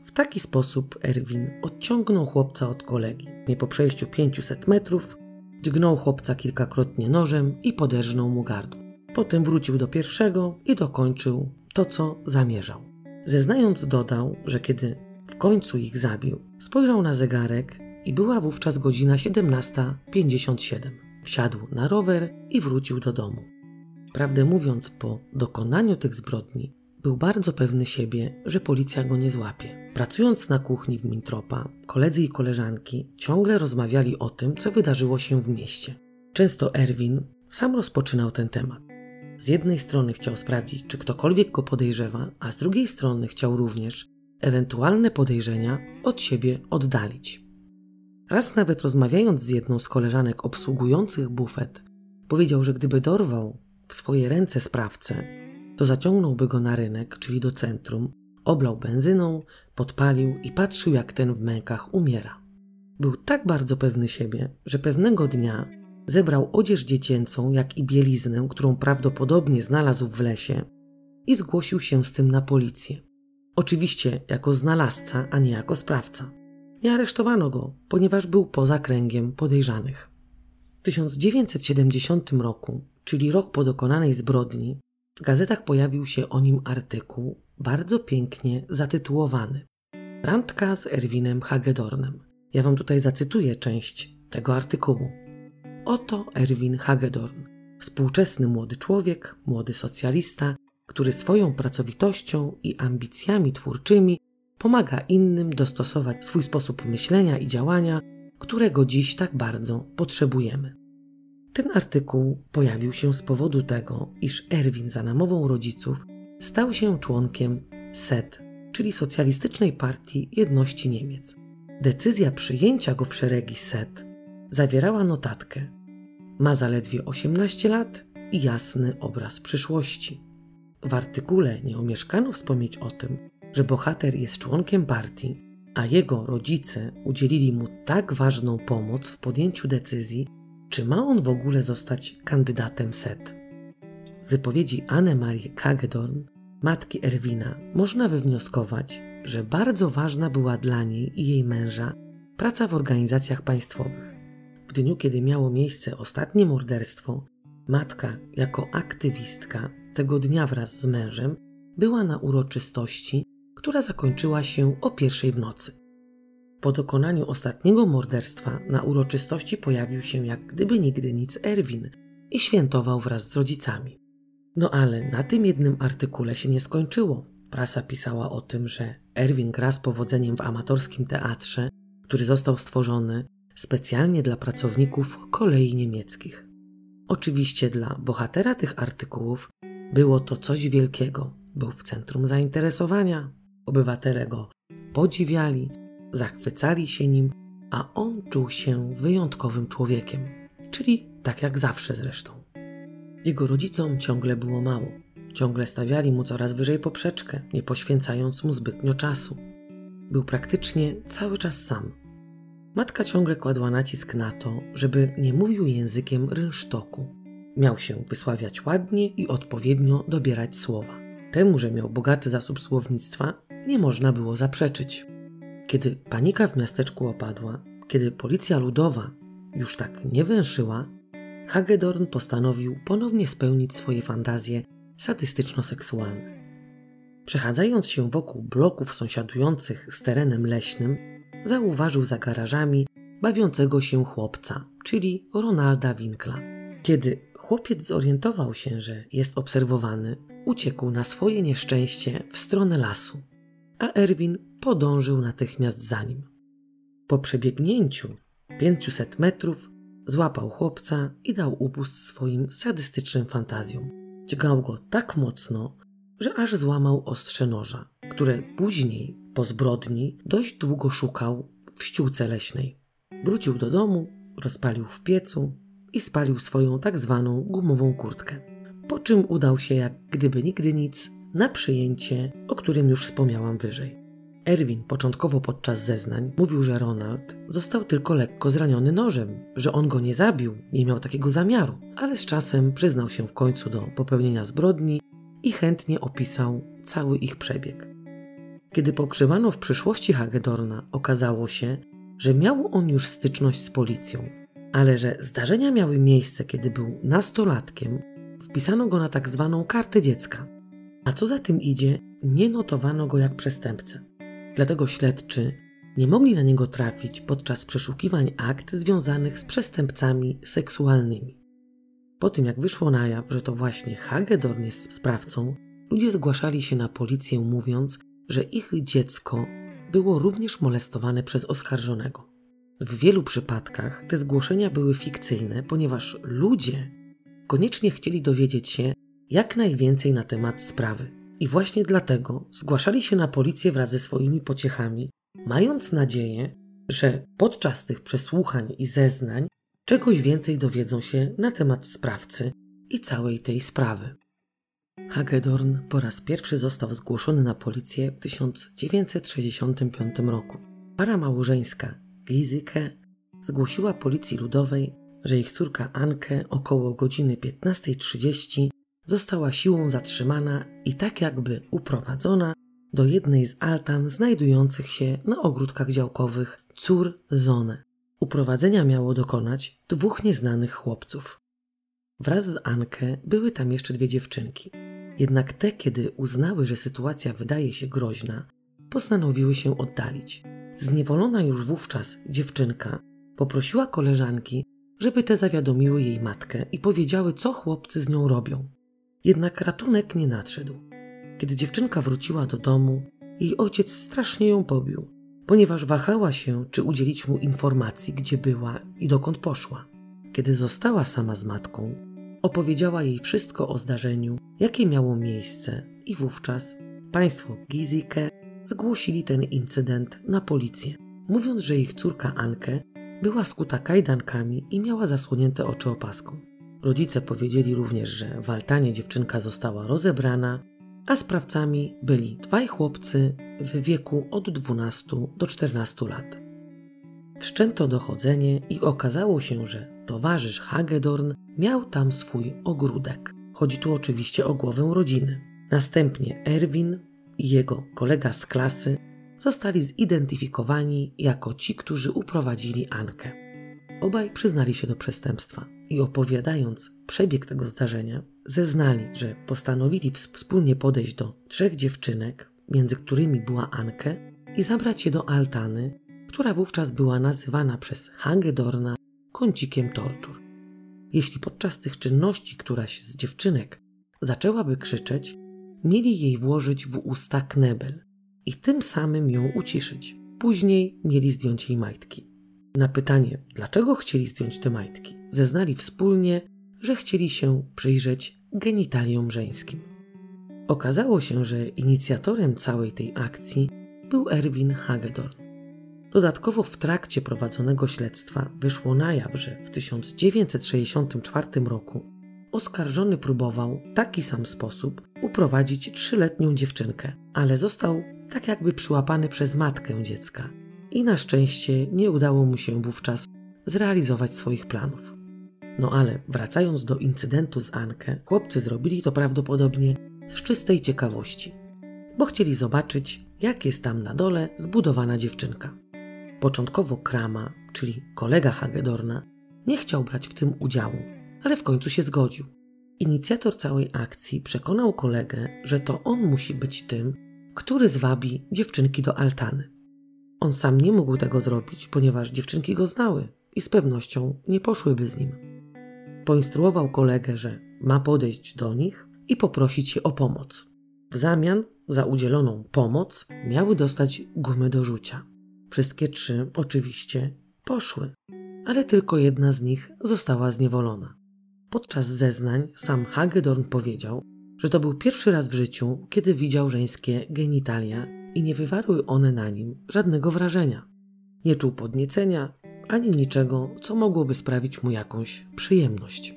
W taki sposób Erwin odciągnął chłopca od kolegi. Nie po przejściu 500 metrów dźgnął chłopca kilkakrotnie nożem i poderżnął mu gardło. Potem wrócił do pierwszego i dokończył to, co zamierzał. Zeznając, dodał, że kiedy w końcu ich zabił, spojrzał na zegarek i była wówczas godzina 17.57. Wsiadł na rower i wrócił do domu. Prawdę mówiąc, po dokonaniu tych zbrodni był bardzo pewny siebie, że policja go nie złapie. Pracując na kuchni w Mintropa, koledzy i koleżanki ciągle rozmawiali o tym, co wydarzyło się w mieście. Często Erwin sam rozpoczynał ten temat. Z jednej strony chciał sprawdzić, czy ktokolwiek go podejrzewa, a z drugiej strony chciał również ewentualne podejrzenia od siebie oddalić. Raz nawet rozmawiając z jedną z koleżanek obsługujących bufet, powiedział, że gdyby dorwał w swoje ręce sprawcę, to zaciągnąłby go na rynek, czyli do centrum, oblał benzyną, podpalił i patrzył, jak ten w mękach umiera. Był tak bardzo pewny siebie, że pewnego dnia zebrał odzież dziecięcą, jak i bieliznę, którą prawdopodobnie znalazł w lesie i zgłosił się z tym na policję. Oczywiście jako znalazca, a nie jako sprawca. Nie aresztowano go, ponieważ był poza kręgiem podejrzanych. W 1970 roku czyli rok po dokonanej zbrodni, w gazetach pojawił się o nim artykuł, bardzo pięknie zatytułowany Randka z Erwinem Hagedornem. Ja wam tutaj zacytuję część tego artykułu. Oto Erwin Hagedorn, współczesny młody człowiek, młody socjalista, który swoją pracowitością i ambicjami twórczymi pomaga innym dostosować swój sposób myślenia i działania, którego dziś tak bardzo potrzebujemy. Ten artykuł pojawił się z powodu tego, iż Erwin za namową rodziców stał się członkiem SED, czyli Socjalistycznej Partii Jedności Niemiec. Decyzja przyjęcia go w szeregi SED zawierała notatkę. Ma zaledwie 18 lat i jasny obraz przyszłości. W artykule nie omieszkano wspomnieć o tym, że bohater jest członkiem partii, a jego rodzice udzielili mu tak ważną pomoc w podjęciu decyzji, czy ma on w ogóle zostać kandydatem SET. Z wypowiedzi Anne-Marie Kagedorn, matki Erwina, można wywnioskować, że bardzo ważna była dla niej i jej męża praca w organizacjach państwowych. W dniu, kiedy miało miejsce ostatnie morderstwo, matka, jako aktywistka, tego dnia wraz z mężem była na uroczystości, która zakończyła się o pierwszej w nocy. Po dokonaniu ostatniego morderstwa na uroczystości pojawił się jak gdyby nigdy nic Erwin i świętował wraz z rodzicami. No ale na tym jednym artykule się nie skończyło. Prasa pisała o tym, że Erwin gra z powodzeniem w amatorskim teatrze, który został stworzony specjalnie dla pracowników kolei niemieckich. Oczywiście dla bohatera tych artykułów było to coś wielkiego. Był w centrum zainteresowania. Obywatele go podziwiali, zachwycali się nim, a on czuł się wyjątkowym człowiekiem, czyli tak jak zawsze zresztą. Jego rodzicom ciągle było mało. Ciągle stawiali mu coraz wyżej poprzeczkę, nie poświęcając mu zbytnio czasu. Był praktycznie cały czas sam. Matka ciągle kładła nacisk na to, żeby nie mówił językiem rynsztoku. Miał się wysławiać ładnie i odpowiednio dobierać słowa. Temu, że miał bogaty zasób słownictwa, nie można było zaprzeczyć. Kiedy panika w miasteczku opadła, kiedy policja ludowa już tak nie węszyła, Hagedorn postanowił ponownie spełnić swoje fantazje sadystyczno-seksualne. Przechadzając się wokół bloków sąsiadujących z terenem leśnym, zauważył za garażami bawiącego się chłopca, czyli Ronalda Winkla. Kiedy chłopiec zorientował się, że jest obserwowany, uciekł na swoje nieszczęście w stronę lasu, a Erwin podążył natychmiast za nim. Po przebiegnięciu 500 metrów złapał chłopca i dał upust swoim sadystycznym fantazjom. Dźgał go tak mocno, że aż złamał ostrze noża, które później, po zbrodni, dość długo szukał w ściółce leśnej. Wrócił do domu, rozpalił w piecu i spalił swoją tak zwaną gumową kurtkę. Po czym udał się, jak gdyby nigdy nic, na przyjęcie, o którym już wspomniałam wyżej. Erwin początkowo podczas zeznań mówił, że Ronald został tylko lekko zraniony nożem, że on go nie zabił, nie miał takiego zamiaru, ale z czasem przyznał się w końcu do popełnienia zbrodni i chętnie opisał cały ich przebieg. Kiedy pokrzywano w przyszłości Hagedorna, okazało się, że miał on już styczność z policją, ale że zdarzenia miały miejsce, kiedy był nastolatkiem, wpisano go na tak zwaną kartę dziecka, a co za tym idzie, nie notowano go jak przestępcę. Dlatego śledczy nie mogli na niego trafić podczas przeszukiwań akt związanych z przestępcami seksualnymi. Po tym, jak wyszło na jaw, że to właśnie Hagedorn jest sprawcą, ludzie zgłaszali się na policję, mówiąc, że ich dziecko było również molestowane przez oskarżonego. W wielu przypadkach te zgłoszenia były fikcyjne, ponieważ ludzie koniecznie chcieli dowiedzieć się jak najwięcej na temat sprawy. I właśnie dlatego zgłaszali się na policję wraz ze swoimi pociechami, mając nadzieję, że podczas tych przesłuchań i zeznań czegoś więcej dowiedzą się na temat sprawcy i całej tej sprawy. Hagedorn po raz pierwszy został zgłoszony na policję w 1965 roku. Para małżeńska Gizyke zgłosiła policji ludowej, że ich córka Anke około godziny 15.30 została siłą zatrzymana i tak jakby uprowadzona do jednej z altan znajdujących się na ogródkach działkowych Cór Zone. Uprowadzenia miało dokonać dwóch nieznanych chłopców. Wraz z Ankę były tam jeszcze dwie dziewczynki. Jednak te, kiedy uznały, że sytuacja wydaje się groźna, postanowiły się oddalić. Zniewolona już wówczas dziewczynka poprosiła koleżanki, żeby te zawiadomiły jej matkę i powiedziały, co chłopcy z nią robią. Jednak ratunek nie nadszedł. Kiedy dziewczynka wróciła do domu, jej ojciec strasznie ją pobił, ponieważ wahała się, czy udzielić mu informacji, gdzie była i dokąd poszła. Kiedy została sama z matką, opowiedziała jej wszystko o zdarzeniu, jakie miało miejsce, i wówczas państwo Gizike zgłosili ten incydent na policję, mówiąc, że ich córka Ankę była skuta kajdankami i miała zasłonięte oczy opaską. Rodzice powiedzieli również, że w altanie dziewczynka została rozebrana, a sprawcami byli dwaj chłopcy w wieku od 12 do 14 lat. Wszczęto dochodzenie i okazało się, że towarzysz Hagedorn miał tam swój ogródek. Chodzi tu oczywiście o głowę rodziny. Następnie Erwin i jego kolega z klasy zostali zidentyfikowani jako ci, którzy uprowadzili Ankę. Obaj przyznali się do przestępstwa i opowiadając przebieg tego zdarzenia, zeznali, że postanowili wspólnie podejść do trzech dziewczynek, między którymi była Ankę, i zabrać je do altany, która wówczas była nazywana przez Hagedorna kącikiem tortur. Jeśli podczas tych czynności któraś z dziewczynek zaczęłaby krzyczeć, mieli jej włożyć w usta knebel i tym samym ją uciszyć. Później mieli zdjąć jej majtki. Na pytanie, dlaczego chcieli zdjąć te majtki, zeznali wspólnie, że chcieli się przyjrzeć genitaliom żeńskim. Okazało się, że inicjatorem całej tej akcji był Erwin Hagedorn. Dodatkowo w trakcie prowadzonego śledztwa wyszło na jaw, że w 1964 roku oskarżony próbował w taki sam sposób uprowadzić trzyletnią dziewczynkę, ale został tak jakby przyłapany przez matkę dziecka i na szczęście nie udało mu się wówczas zrealizować swoich planów. No ale wracając do incydentu z Ankę, chłopcy zrobili to prawdopodobnie z czystej ciekawości, bo chcieli zobaczyć, jak jest tam na dole zbudowana dziewczynka. Początkowo Krama, czyli kolega Hagedorna, nie chciał brać w tym udziału, ale w końcu się zgodził. Inicjator całej akcji przekonał kolegę, że to on musi być tym, który zwabi dziewczynki do altany. On sam nie mógł tego zrobić, ponieważ dziewczynki go znały i z pewnością nie poszłyby z nim. Poinstruował kolegę, że ma podejść do nich i poprosić je o pomoc. W zamian za udzieloną pomoc miały dostać gumy do rzucia. Wszystkie trzy oczywiście poszły, ale tylko jedna z nich została zniewolona. Podczas zeznań sam Hagedorn powiedział, że to był pierwszy raz w życiu, kiedy widział żeńskie genitalia i nie wywarły one na nim żadnego wrażenia. Nie czuł podniecenia ani niczego, co mogłoby sprawić mu jakąś przyjemność.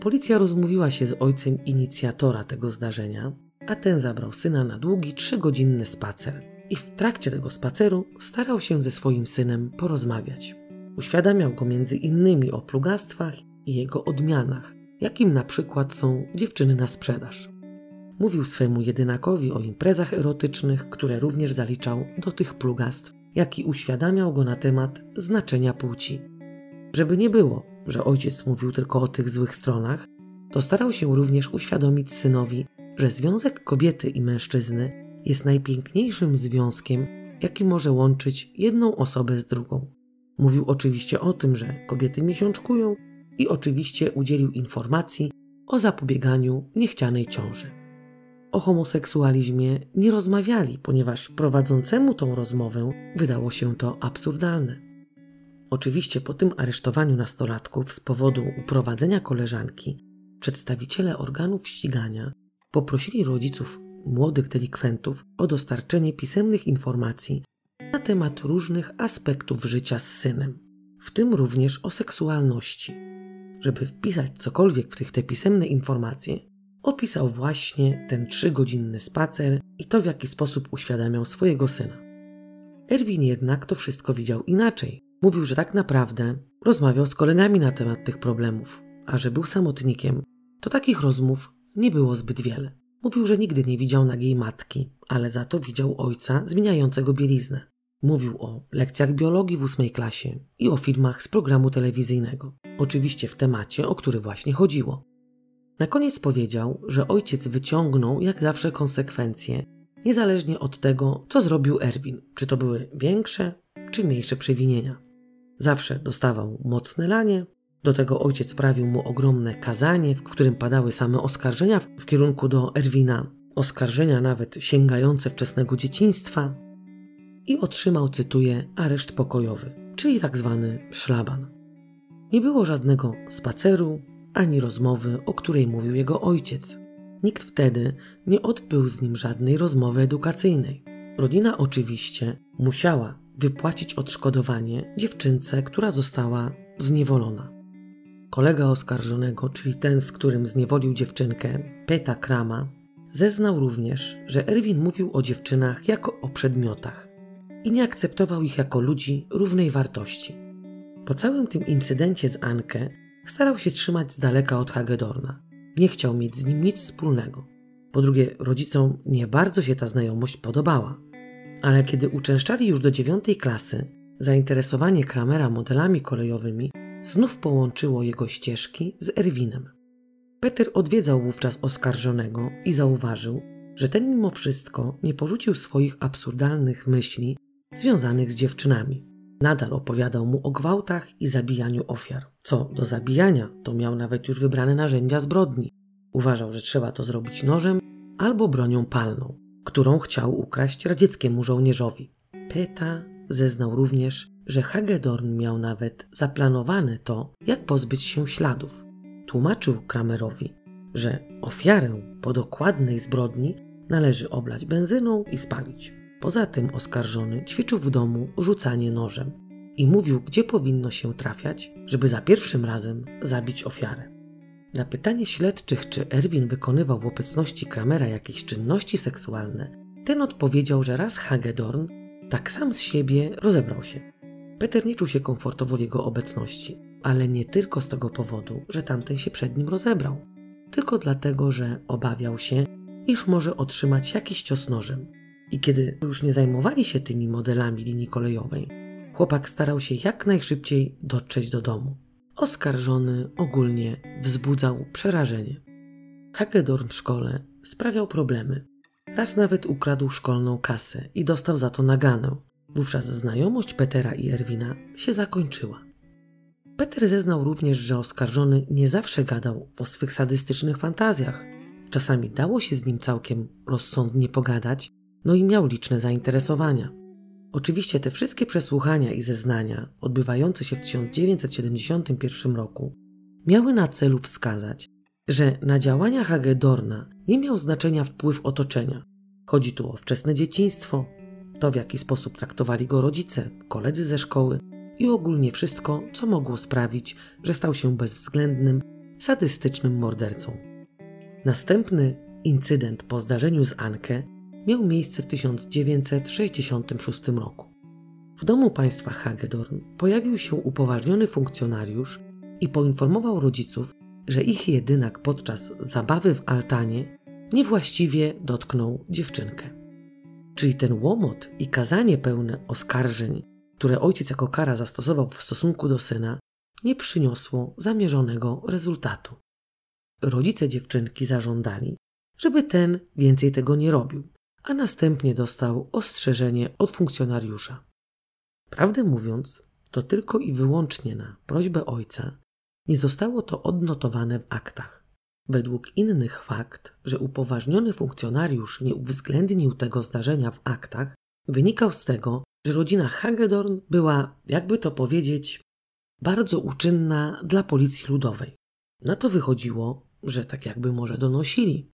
Policja rozmówiła się z ojcem inicjatora tego zdarzenia, a ten zabrał syna na długi trzygodzinny spacer i w trakcie tego spaceru starał się ze swoim synem porozmawiać. Uświadamiał go między innymi o plugastwach i jego odmianach, jakim na przykład są dziewczyny na sprzedaż. Mówił swemu jedynakowi o imprezach erotycznych, które również zaliczał do tych plugastw, jak i uświadamiał go na temat znaczenia płci. Żeby nie było, że ojciec mówił tylko o tych złych stronach, to starał się również uświadomić synowi, że związek kobiety i mężczyzny jest najpiękniejszym związkiem, jaki może łączyć jedną osobę z drugą. Mówił oczywiście o tym, że kobiety miesiączkują i oczywiście udzielił informacji o zapobieganiu niechcianej ciąży. O homoseksualizmie nie rozmawiali, ponieważ prowadzącemu tą rozmowę wydało się to absurdalne. Oczywiście po tym aresztowaniu nastolatków z powodu uprowadzenia koleżanki, przedstawiciele organów ścigania poprosili rodziców młodych delikwentów o dostarczenie pisemnych informacji na temat różnych aspektów życia z synem, w tym również o seksualności. Żeby wpisać cokolwiek w tych te pisemne informacje, opisał właśnie ten trzygodzinny spacer i to, w jaki sposób uświadamiał swojego syna. Erwin jednak to wszystko widział inaczej. Mówił, że tak naprawdę rozmawiał z kolegami na temat tych problemów, a że był samotnikiem, to takich rozmów nie było zbyt wiele. Mówił, że nigdy nie widział nagiej matki, ale za to widział ojca zmieniającego bieliznę. Mówił o lekcjach biologii w ósmej klasie i o filmach z programu telewizyjnego. Oczywiście w temacie, o który właśnie chodziło. Na koniec powiedział, że ojciec wyciągnął jak zawsze konsekwencje, niezależnie od tego, co zrobił Erwin, czy to były większe czy mniejsze przewinienia. Zawsze dostawał mocne lanie, do tego ojciec sprawił mu ogromne kazanie, w którym padały same oskarżenia w kierunku do Erwina, oskarżenia nawet sięgające wczesnego dzieciństwa i otrzymał, cytuję, areszt pokojowy, czyli tak zwany szlaban. Nie było żadnego spaceru ani rozmowy, o której mówił jego ojciec. Nikt wtedy nie odbył z nim żadnej rozmowy edukacyjnej. Rodzina oczywiście musiała wypłacić odszkodowanie dziewczynce, która została zniewolona. Kolega oskarżonego, czyli ten, z którym zniewolił dziewczynkę, Peta Krama, zeznał również, że Erwin mówił o dziewczynach jako o przedmiotach i nie akceptował ich jako ludzi równej wartości. Po całym tym incydencie z Ankę starał się trzymać z daleka od Hagedorna. Nie chciał mieć z nim nic wspólnego. Po drugie, rodzicom nie bardzo się ta znajomość podobała. Ale kiedy uczęszczali już do dziewiątej klasy, zainteresowanie Kramera modelami kolejowymi znów połączyło jego ścieżki z Erwinem. Peter odwiedzał wówczas oskarżonego i zauważył, że ten mimo wszystko nie porzucił swoich absurdalnych myśli związanych z dziewczynami. Nadal opowiadał mu o gwałtach i zabijaniu ofiar. Co do zabijania, to miał nawet już wybrane narzędzia zbrodni. Uważał, że trzeba to zrobić nożem albo bronią palną, którą chciał ukraść radzieckiemu żołnierzowi. Peta zeznał również, że Hagedorn miał nawet zaplanowane to, jak pozbyć się śladów. Tłumaczył Kramerowi, że ofiarę po dokładnej zbrodni należy oblać benzyną i spalić. Poza tym oskarżony ćwiczył w domu rzucanie nożem i mówił, gdzie powinno się trafiać, żeby za pierwszym razem zabić ofiarę. Na pytanie śledczych, czy Erwin wykonywał w obecności Kramera jakieś czynności seksualne, ten odpowiedział, że raz Hagedorn tak sam z siebie rozebrał się. Peter nie czuł się komfortowo w jego obecności, ale nie tylko z tego powodu, że tamten się przed nim rozebrał, tylko dlatego, że obawiał się, iż może otrzymać jakiś cios nożem. I kiedy już nie zajmowali się tymi modelami linii kolejowej, chłopak starał się jak najszybciej dotrzeć do domu. Oskarżony ogólnie wzbudzał przerażenie. Hagedorn w szkole sprawiał problemy. Raz nawet ukradł szkolną kasę i dostał za to naganę. Wówczas znajomość Petera i Erwina się zakończyła. Peter zeznał również, że oskarżony nie zawsze gadał o swych sadystycznych fantazjach. Czasami dało się z nim całkiem rozsądnie pogadać, no i miał liczne zainteresowania. Oczywiście te wszystkie przesłuchania i zeznania, odbywające się w 1971 roku, miały na celu wskazać, że na działania Hagedorna nie miał znaczenia wpływ otoczenia. Chodzi tu o wczesne dzieciństwo, to w jaki sposób traktowali go rodzice, koledzy ze szkoły i ogólnie wszystko, co mogło sprawić, że stał się bezwzględnym, sadystycznym mordercą. Następny incydent po zdarzeniu z Ankę miał miejsce w 1966 roku. W domu państwa Hagedorn pojawił się upoważniony funkcjonariusz i poinformował rodziców, że ich jedynak podczas zabawy w altanie niewłaściwie dotknął dziewczynkę. Czyli ten łomot i kazanie pełne oskarżeń, które ojciec jako kara zastosował w stosunku do syna, nie przyniosło zamierzonego rezultatu. Rodzice dziewczynki zażądali, żeby ten więcej tego nie robił, a następnie dostał ostrzeżenie od funkcjonariusza. Prawdę mówiąc, to tylko i wyłącznie na prośbę ojca nie zostało to odnotowane w aktach. Według innych fakt, że upoważniony funkcjonariusz nie uwzględnił tego zdarzenia w aktach, wynikał z tego, że rodzina Hagedorn była, jakby to powiedzieć, bardzo uczynna dla policji ludowej. Na to wychodziło, że tak jakby może donosili.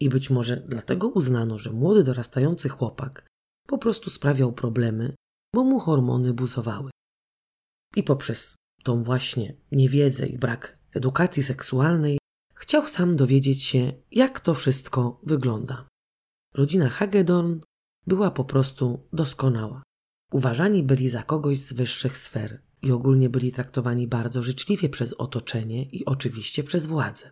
I być może dlatego uznano, że młody dorastający chłopak po prostu sprawiał problemy, bo mu hormony buzowały. I poprzez tą właśnie niewiedzę i brak edukacji seksualnej chciał sam dowiedzieć się, jak to wszystko wygląda. Rodzina Hagedorn była po prostu doskonała. Uważani byli za kogoś z wyższych sfer i ogólnie byli traktowani bardzo życzliwie przez otoczenie i oczywiście przez władze.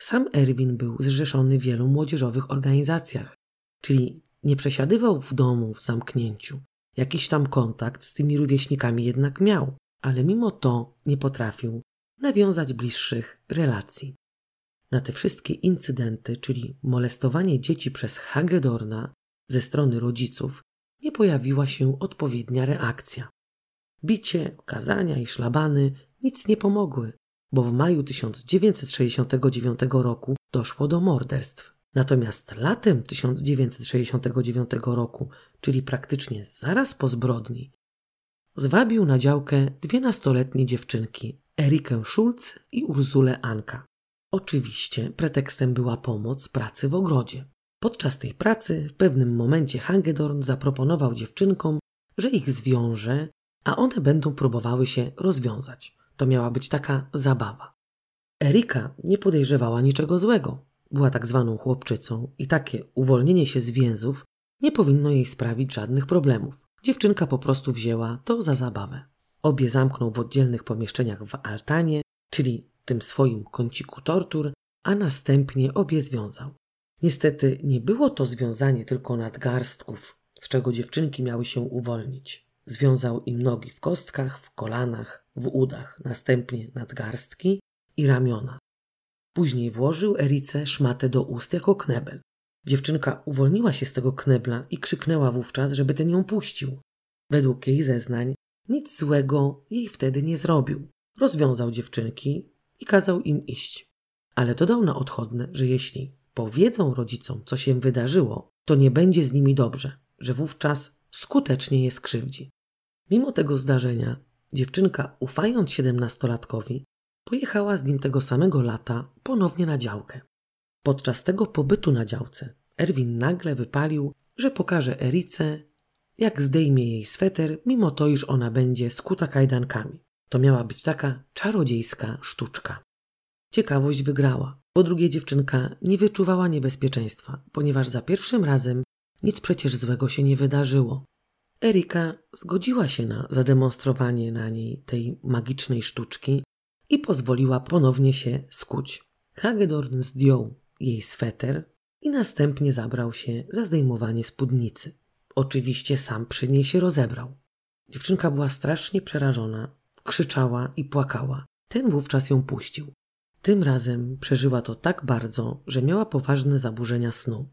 Sam Erwin był zrzeszony w wielu młodzieżowych organizacjach, czyli nie przesiadywał w domu w zamknięciu. Jakiś tam kontakt z tymi rówieśnikami jednak miał, ale mimo to nie potrafił nawiązać bliższych relacji. Na te wszystkie incydenty, czyli molestowanie dzieci przez Hagedorna ze strony rodziców, nie pojawiła się odpowiednia reakcja. Bicie, kazania i szlabany nic nie pomogły, bo w maju 1969 roku doszło do morderstw. Natomiast latem 1969 roku, czyli praktycznie zaraz po zbrodni, zwabił na działkę dwie nastoletnie dziewczynki, Erikę Schulz i Urzulę Anka. Oczywiście pretekstem była pomoc pracy w ogrodzie. Podczas tej pracy w pewnym momencie Hagedorn zaproponował dziewczynkom, że ich zwiąże, a one będą próbowały się rozwiązać. To miała być taka zabawa. Erika nie podejrzewała niczego złego. Była tak zwaną chłopczycą i takie uwolnienie się z więzów nie powinno jej sprawić żadnych problemów. Dziewczynka po prostu wzięła to za zabawę. Obie zamknął w oddzielnych pomieszczeniach w altanie, czyli tym swoim kąciku tortur, a następnie obie związał. Niestety nie było to związanie tylko nadgarstków, z czego dziewczynki miały się uwolnić. Związał im nogi w kostkach, w kolanach, w udach, następnie nadgarstki i ramiona. Później włożył Erice szmatę do ust jako knebel. Dziewczynka uwolniła się z tego knebla i krzyknęła wówczas, żeby ten ją puścił. Według jej zeznań nic złego jej wtedy nie zrobił. Rozwiązał dziewczynki i kazał im iść. Ale dodał na odchodne, że jeśli powiedzą rodzicom, co się wydarzyło, to nie będzie z nimi dobrze, że wówczas skutecznie je skrzywdzi. Mimo tego zdarzenia, dziewczynka, ufając siedemnastolatkowi, pojechała z nim tego samego lata ponownie na działkę. Podczas tego pobytu na działce Erwin nagle wypalił, że pokaże Erice, jak zdejmie jej sweter, mimo to, iż ona będzie skuta kajdankami. To miała być taka czarodziejska sztuczka. Ciekawość wygrała. Po drugie, dziewczynka nie wyczuwała niebezpieczeństwa, ponieważ za pierwszym razem nic przecież złego się nie wydarzyło. Erika zgodziła się na zademonstrowanie na niej tej magicznej sztuczki i pozwoliła ponownie się skuć. Hagedorn zdjął jej sweter i następnie zabrał się za zdejmowanie spódnicy. Oczywiście sam przy niej się rozebrał. Dziewczynka była strasznie przerażona, krzyczała i płakała. Ten wówczas ją puścił. Tym razem przeżyła to tak bardzo, że miała poważne zaburzenia snu.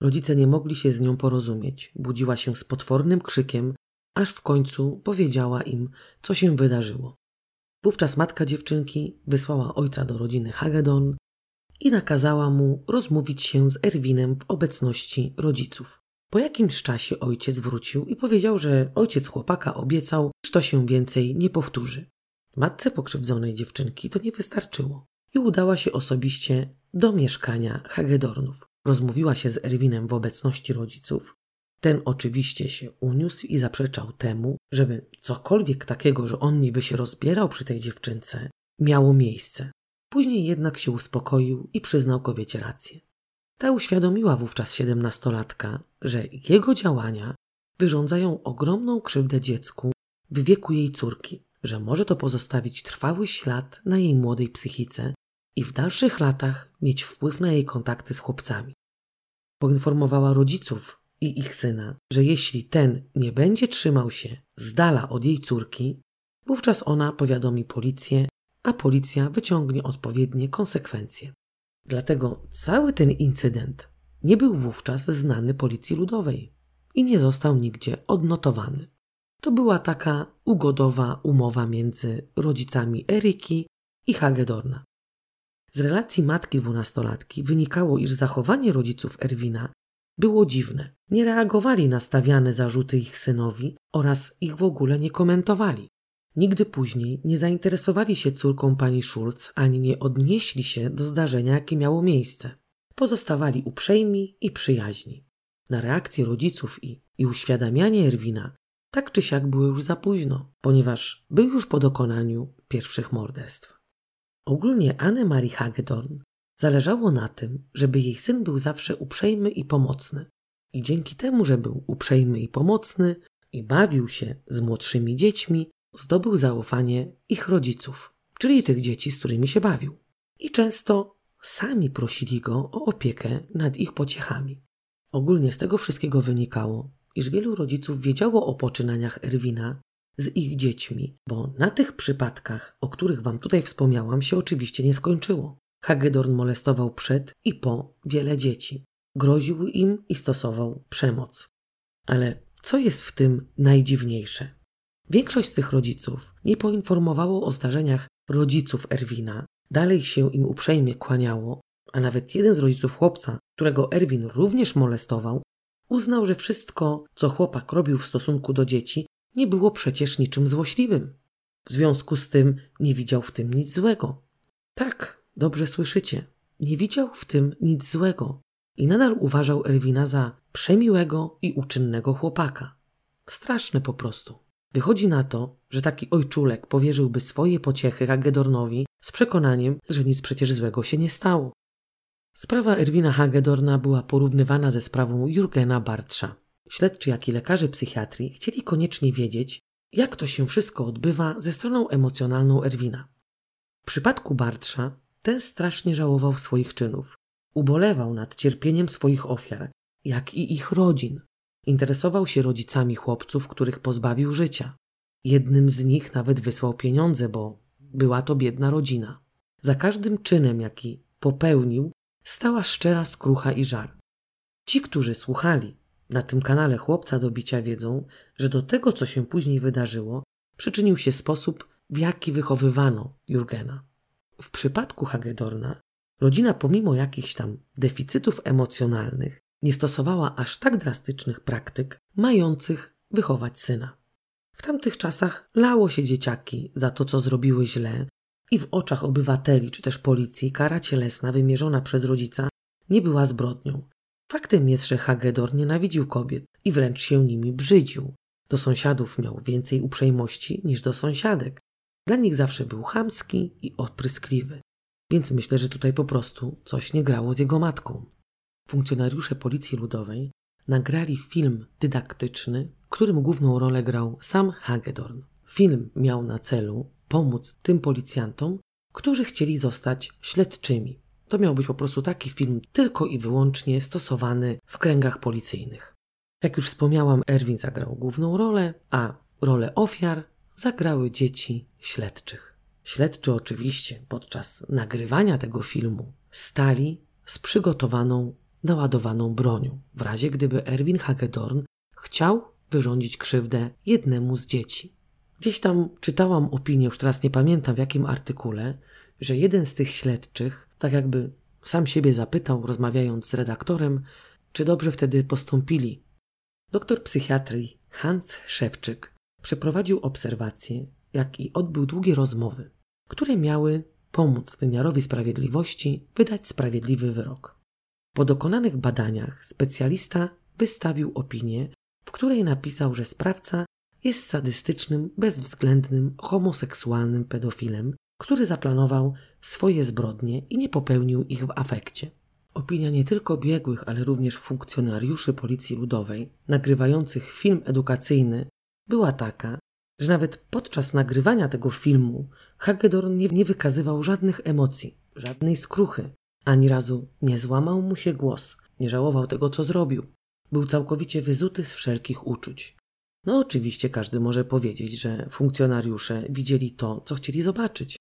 Rodzice nie mogli się z nią porozumieć. Budziła się z potwornym krzykiem, aż w końcu powiedziała im, co się wydarzyło. Wówczas matka dziewczynki wysłała ojca do rodziny Hagedon i nakazała mu rozmówić się z Erwinem w obecności rodziców. Po jakimś czasie ojciec wrócił i powiedział, że ojciec chłopaka obiecał, że to się więcej nie powtórzy. Matce pokrzywdzonej dziewczynki to nie wystarczyło i udała się osobiście do mieszkania Hagedornów. Rozmówiła się z Erwinem w obecności rodziców. Ten oczywiście się uniósł i zaprzeczał temu, żeby cokolwiek takiego, że on niby się rozbierał przy tej dziewczynce, miało miejsce. Później jednak się uspokoił i przyznał kobiecie rację. Ta uświadomiła wówczas siedemnastolatka, że jego działania wyrządzają ogromną krzywdę dziecku w wieku jej córki, że może to pozostawić trwały ślad na jej młodej psychice i w dalszych latach mieć wpływ na jej kontakty z chłopcami. Poinformowała rodziców i ich syna, że jeśli ten nie będzie trzymał się z dala od jej córki, wówczas ona powiadomi policję, a policja wyciągnie odpowiednie konsekwencje. Dlatego cały ten incydent nie był wówczas znany Policji Ludowej i nie został nigdzie odnotowany. To była taka ugodowa umowa między rodzicami Eryki i Hagedorna. Z relacji matki dwunastolatki wynikało, iż zachowanie rodziców Erwina było dziwne. Nie reagowali na stawiane zarzuty ich synowi oraz ich w ogóle nie komentowali. Nigdy później nie zainteresowali się córką pani Schulz ani nie odnieśli się do zdarzenia, jakie miało miejsce. Pozostawali uprzejmi i przyjaźni. Na reakcję rodziców i, i uświadamianie Erwina tak czy siak było już za późno, ponieważ był już po dokonaniu pierwszych morderstw. Ogólnie Anne-Marie Hagedorn zależało na tym, żeby jej syn był zawsze uprzejmy i pomocny. I dzięki temu, że był uprzejmy i pomocny i bawił się z młodszymi dziećmi, zdobył zaufanie ich rodziców, czyli tych dzieci, z którymi się bawił. I często sami prosili go o opiekę nad ich pociechami. Ogólnie z tego wszystkiego wynikało, iż wielu rodziców wiedziało o poczynaniach Erwina z ich dziećmi, bo na tych przypadkach, o których Wam tutaj wspomniałam, się oczywiście nie skończyło. Hagedorn molestował przed i po wiele dzieci. Groził im i stosował przemoc. Ale co jest w tym najdziwniejsze? Większość z tych rodziców nie poinformowało o zdarzeniach rodziców Erwina, dalej się im uprzejmie kłaniało, a nawet jeden z rodziców chłopca, którego Erwin również molestował, uznał, że wszystko, co chłopak robił w stosunku do dzieci, nie było przecież niczym złośliwym. W związku z tym nie widział w tym nic złego. Tak, dobrze słyszycie, nie widział w tym nic złego i nadal uważał Erwina za przemiłego i uczynnego chłopaka. Straszne po prostu. Wychodzi na to, że taki ojczulek powierzyłby swoje pociechy Hagedornowi z przekonaniem, że nic przecież złego się nie stało. Sprawa Erwina Hagedorna była porównywana ze sprawą Jurgena Bartsza. Śledczy, jak i lekarze psychiatrii chcieli koniecznie wiedzieć, jak to się wszystko odbywa ze stroną emocjonalną Erwina. W przypadku Bartsza ten strasznie żałował swoich czynów. Ubolewał nad cierpieniem swoich ofiar, jak i ich rodzin. Interesował się rodzicami chłopców, których pozbawił życia. Jednym z nich nawet wysłał pieniądze, bo była to biedna rodzina. Za każdym czynem, jaki popełnił, stała szczera skrucha i żar. Ci, którzy słuchali na tym kanale chłopca do bicia, wiedzą, że do tego, co się później wydarzyło, przyczynił się sposób, w jaki wychowywano Jurgena. W przypadku Hagedorna rodzina, pomimo jakichś tam deficytów emocjonalnych, nie stosowała aż tak drastycznych praktyk, mających wychować syna. W tamtych czasach lało się dzieciaki za to, co zrobiły źle, i w oczach obywateli czy też policji kara cielesna wymierzona przez rodzica nie była zbrodnią. Faktem jest, że Hagedor nienawidził kobiet i wręcz się nimi brzydził. Do sąsiadów miał więcej uprzejmości niż do sąsiadek. Dla nich zawsze był chamski i odpryskliwy. Więc myślę, że tutaj po prostu coś nie grało z jego matką. Funkcjonariusze Policji Ludowej nagrali film dydaktyczny, którym główną rolę grał sam Hagedorn. Film miał na celu pomóc tym policjantom, którzy chcieli zostać śledczymi. To miał być po prostu taki film tylko i wyłącznie stosowany w kręgach policyjnych. Jak już wspomniałam, Erwin zagrał główną rolę, a rolę ofiar zagrały dzieci śledczych. Śledczy oczywiście podczas nagrywania tego filmu stali z przygotowaną, naładowaną bronią, w razie gdyby Erwin Hagedorn chciał wyrządzić krzywdę jednemu z dzieci. Gdzieś tam czytałam opinię, już teraz nie pamiętam w jakim artykule, że jeden z tych śledczych, tak jakby sam siebie zapytał, rozmawiając z redaktorem, czy dobrze wtedy postąpili. Doktor psychiatrii Hans Szewczyk przeprowadził obserwacje, jak i odbył długie rozmowy, które miały pomóc wymiarowi sprawiedliwości wydać sprawiedliwy wyrok. Po dokonanych badaniach specjalista wystawił opinię, w której napisał, że sprawca jest sadystycznym, bezwzględnym, homoseksualnym pedofilem, który zaplanował swoje zbrodnie i nie popełnił ich w afekcie. Opinia nie tylko biegłych, ale również funkcjonariuszy Policji Ludowej, nagrywających film edukacyjny, była taka, że nawet podczas nagrywania tego filmu Hagedorn nie, nie wykazywał żadnych emocji, żadnej skruchy. Ani razu nie złamał mu się głos, nie żałował tego, co zrobił. Był całkowicie wyzuty z wszelkich uczuć. No oczywiście każdy może powiedzieć, że funkcjonariusze widzieli to, co chcieli zobaczyć,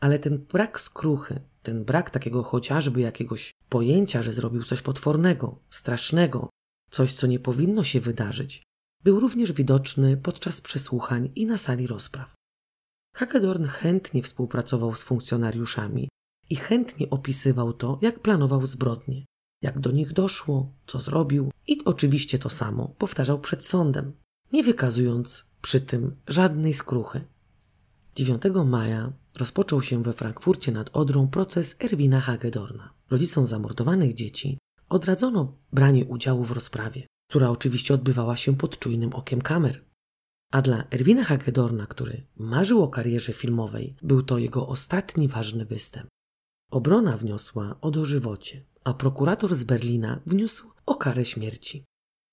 ale ten brak skruchy, ten brak takiego chociażby jakiegoś pojęcia, że zrobił coś potwornego, strasznego, coś, co nie powinno się wydarzyć, był również widoczny podczas przesłuchań i na sali rozpraw. Hagedorn chętnie współpracował z funkcjonariuszami i chętnie opisywał to, jak planował zbrodnie, jak do nich doszło, co zrobił i oczywiście to samo powtarzał przed sądem nie wykazując przy tym żadnej skruchy. 9 maja rozpoczął się we Frankfurcie nad Odrą proces Erwina Hagedorna. Rodzicom zamordowanych dzieci odradzono branie udziału w rozprawie, która oczywiście odbywała się pod czujnym okiem kamer. A dla Erwina Hagedorna, który marzył o karierze filmowej, był to jego ostatni ważny występ. Obrona wniosła o dożywocie, a prokurator z Berlina wniósł o karę śmierci.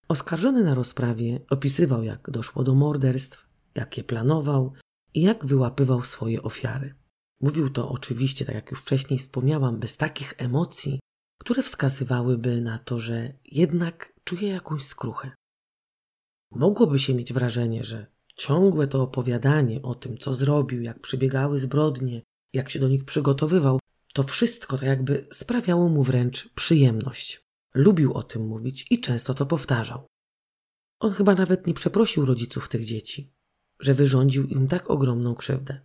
Oskarżony na rozprawie opisywał, jak doszło do morderstw, jak je planował i jak wyłapywał swoje ofiary. Mówił to oczywiście, tak jak już wcześniej wspomniałam, bez takich emocji, które wskazywałyby na to, że jednak czuje jakąś skruchę. Mogłoby się mieć wrażenie, że ciągłe to opowiadanie o tym, co zrobił, jak przebiegały zbrodnie, jak się do nich przygotowywał, To wszystko tak jakby sprawiało mu wręcz przyjemność. Lubił o tym mówić i często to powtarzał. On chyba nawet nie przeprosił rodziców tych dzieci, że wyrządził im tak ogromną krzywdę.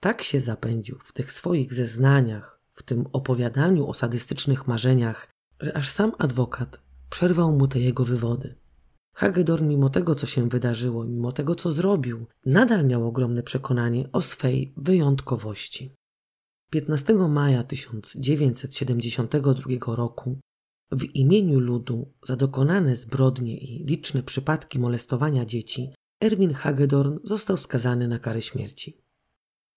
Tak się zapędził w tych swoich zeznaniach, w tym opowiadaniu o sadystycznych marzeniach, że aż sam adwokat przerwał mu te jego wywody. Hagedorn, mimo tego, co się wydarzyło, mimo tego, co zrobił, nadal miał ogromne przekonanie o swej wyjątkowości. 15 maja 1972 roku w imieniu ludu za dokonane zbrodnie i liczne przypadki molestowania dzieci Erwin Hagedorn został skazany na karę śmierci.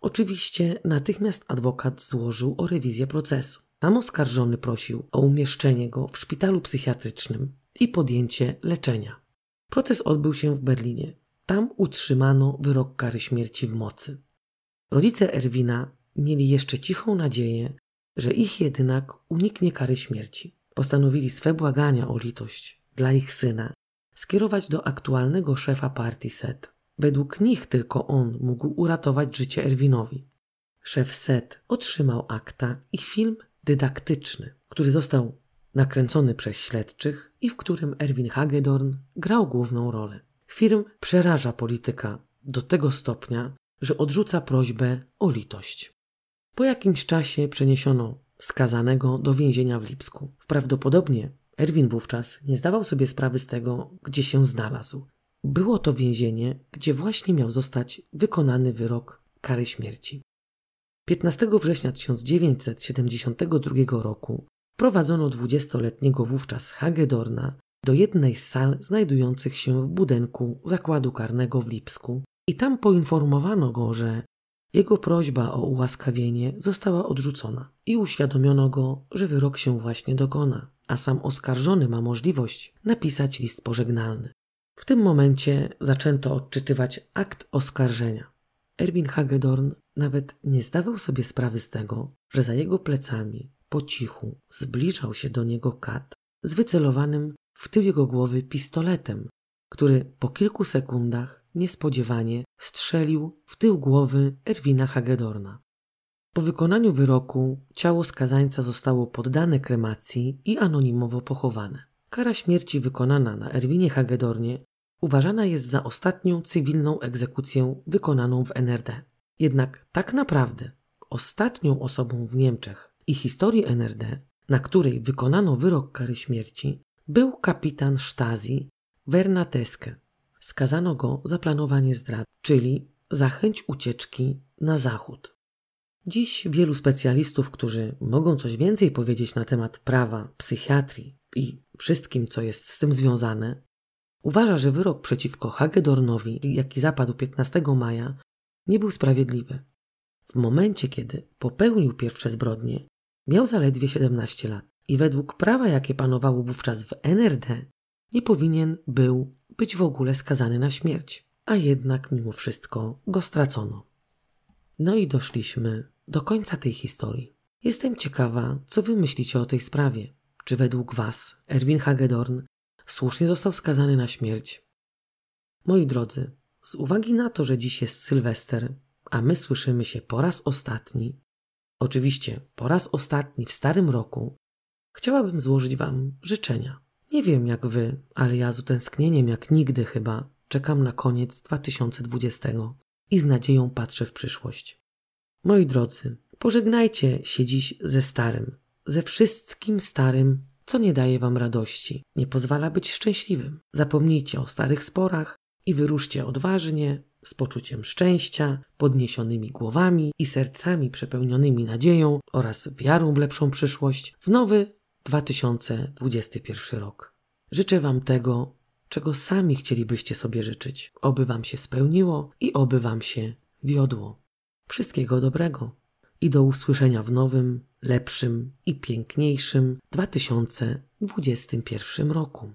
Oczywiście natychmiast adwokat złożył o rewizję procesu. Sam oskarżony prosił o umieszczenie go w szpitalu psychiatrycznym i podjęcie leczenia. Proces odbył się w Berlinie. Tam utrzymano wyrok kary śmierci w mocy. Rodzice Erwina mieli jeszcze cichą nadzieję, że ich jednak uniknie kary śmierci. Postanowili swe błagania o litość dla ich syna skierować do aktualnego szefa partii SET. Według nich tylko on mógł uratować życie Erwinowi. Szef SET otrzymał akta i film dydaktyczny, który został nakręcony przez śledczych i w którym Erwin Hagedorn grał główną rolę. Film przeraża polityka do tego stopnia, że odrzuca prośbę o litość. Po jakimś czasie przeniesiono skazanego do więzienia w Lipsku. Prawdopodobnie Erwin wówczas nie zdawał sobie sprawy z tego, gdzie się znalazł. Było to więzienie, gdzie właśnie miał zostać wykonany wyrok kary śmierci. 15 września 1972 roku wprowadzono 20-letniego wówczas Hagedorna do jednej z sal znajdujących się w budynku zakładu karnego w Lipsku i tam poinformowano go, że jego prośba o ułaskawienie została odrzucona i uświadomiono go, że wyrok się właśnie dokona, a sam oskarżony ma możliwość napisać list pożegnalny. W tym momencie zaczęto odczytywać akt oskarżenia. Erwin Hagedorn nawet nie zdawał sobie sprawy z tego, że za jego plecami, po cichu, zbliżał się do niego kat z wycelowanym w tył jego głowy pistoletem, który po kilku sekundach niespodziewanie strzelił w tył głowy Erwina Hagedorna. Po wykonaniu wyroku ciało skazańca zostało poddane kremacji i anonimowo pochowane. Kara śmierci wykonana na Erwinie Hagedornie uważana jest za ostatnią cywilną egzekucję wykonaną w NRD. Jednak tak naprawdę ostatnią osobą w Niemczech i historii NRD, na której wykonano wyrok kary śmierci, był kapitan Stasi Werner Teske. Skazano go za planowanie zdrad, czyli za chęć ucieczki na zachód. Dziś wielu specjalistów, którzy mogą coś więcej powiedzieć na temat prawa, psychiatrii i wszystkim, co jest z tym związane, uważa, że wyrok przeciwko Hagedornowi, jaki zapadł 15 maja, nie był sprawiedliwy. W momencie, kiedy popełnił pierwsze zbrodnie, miał zaledwie 17 lat i według prawa, jakie panowało wówczas w NRD, nie powinien był być w ogóle skazany na śmierć, a jednak mimo wszystko go stracono. No i doszliśmy do końca tej historii. Jestem ciekawa, co wy myślicie o tej sprawie. Czy według was Erwin Hagedorn słusznie został skazany na śmierć? Moi drodzy, z uwagi na to, że dziś jest Sylwester, a my słyszymy się po raz ostatni, oczywiście po raz ostatni w starym roku, chciałabym złożyć wam życzenia. Nie wiem jak wy, ale ja z utęsknieniem jak nigdy chyba czekam na koniec 2020 i z nadzieją patrzę w przyszłość. Moi drodzy, pożegnajcie się dziś ze starym, ze wszystkim starym, co nie daje wam radości, nie pozwala być szczęśliwym. Zapomnijcie o starych sporach i wyruszcie odważnie, z poczuciem szczęścia, podniesionymi głowami i sercami przepełnionymi nadzieją oraz wiarą w lepszą przyszłość w nowy 2021 rok. Życzę Wam tego, czego sami chcielibyście sobie życzyć. Oby Wam się spełniło i oby Wam się wiodło. Wszystkiego dobrego i do usłyszenia w nowym, lepszym i piękniejszym 2021 roku.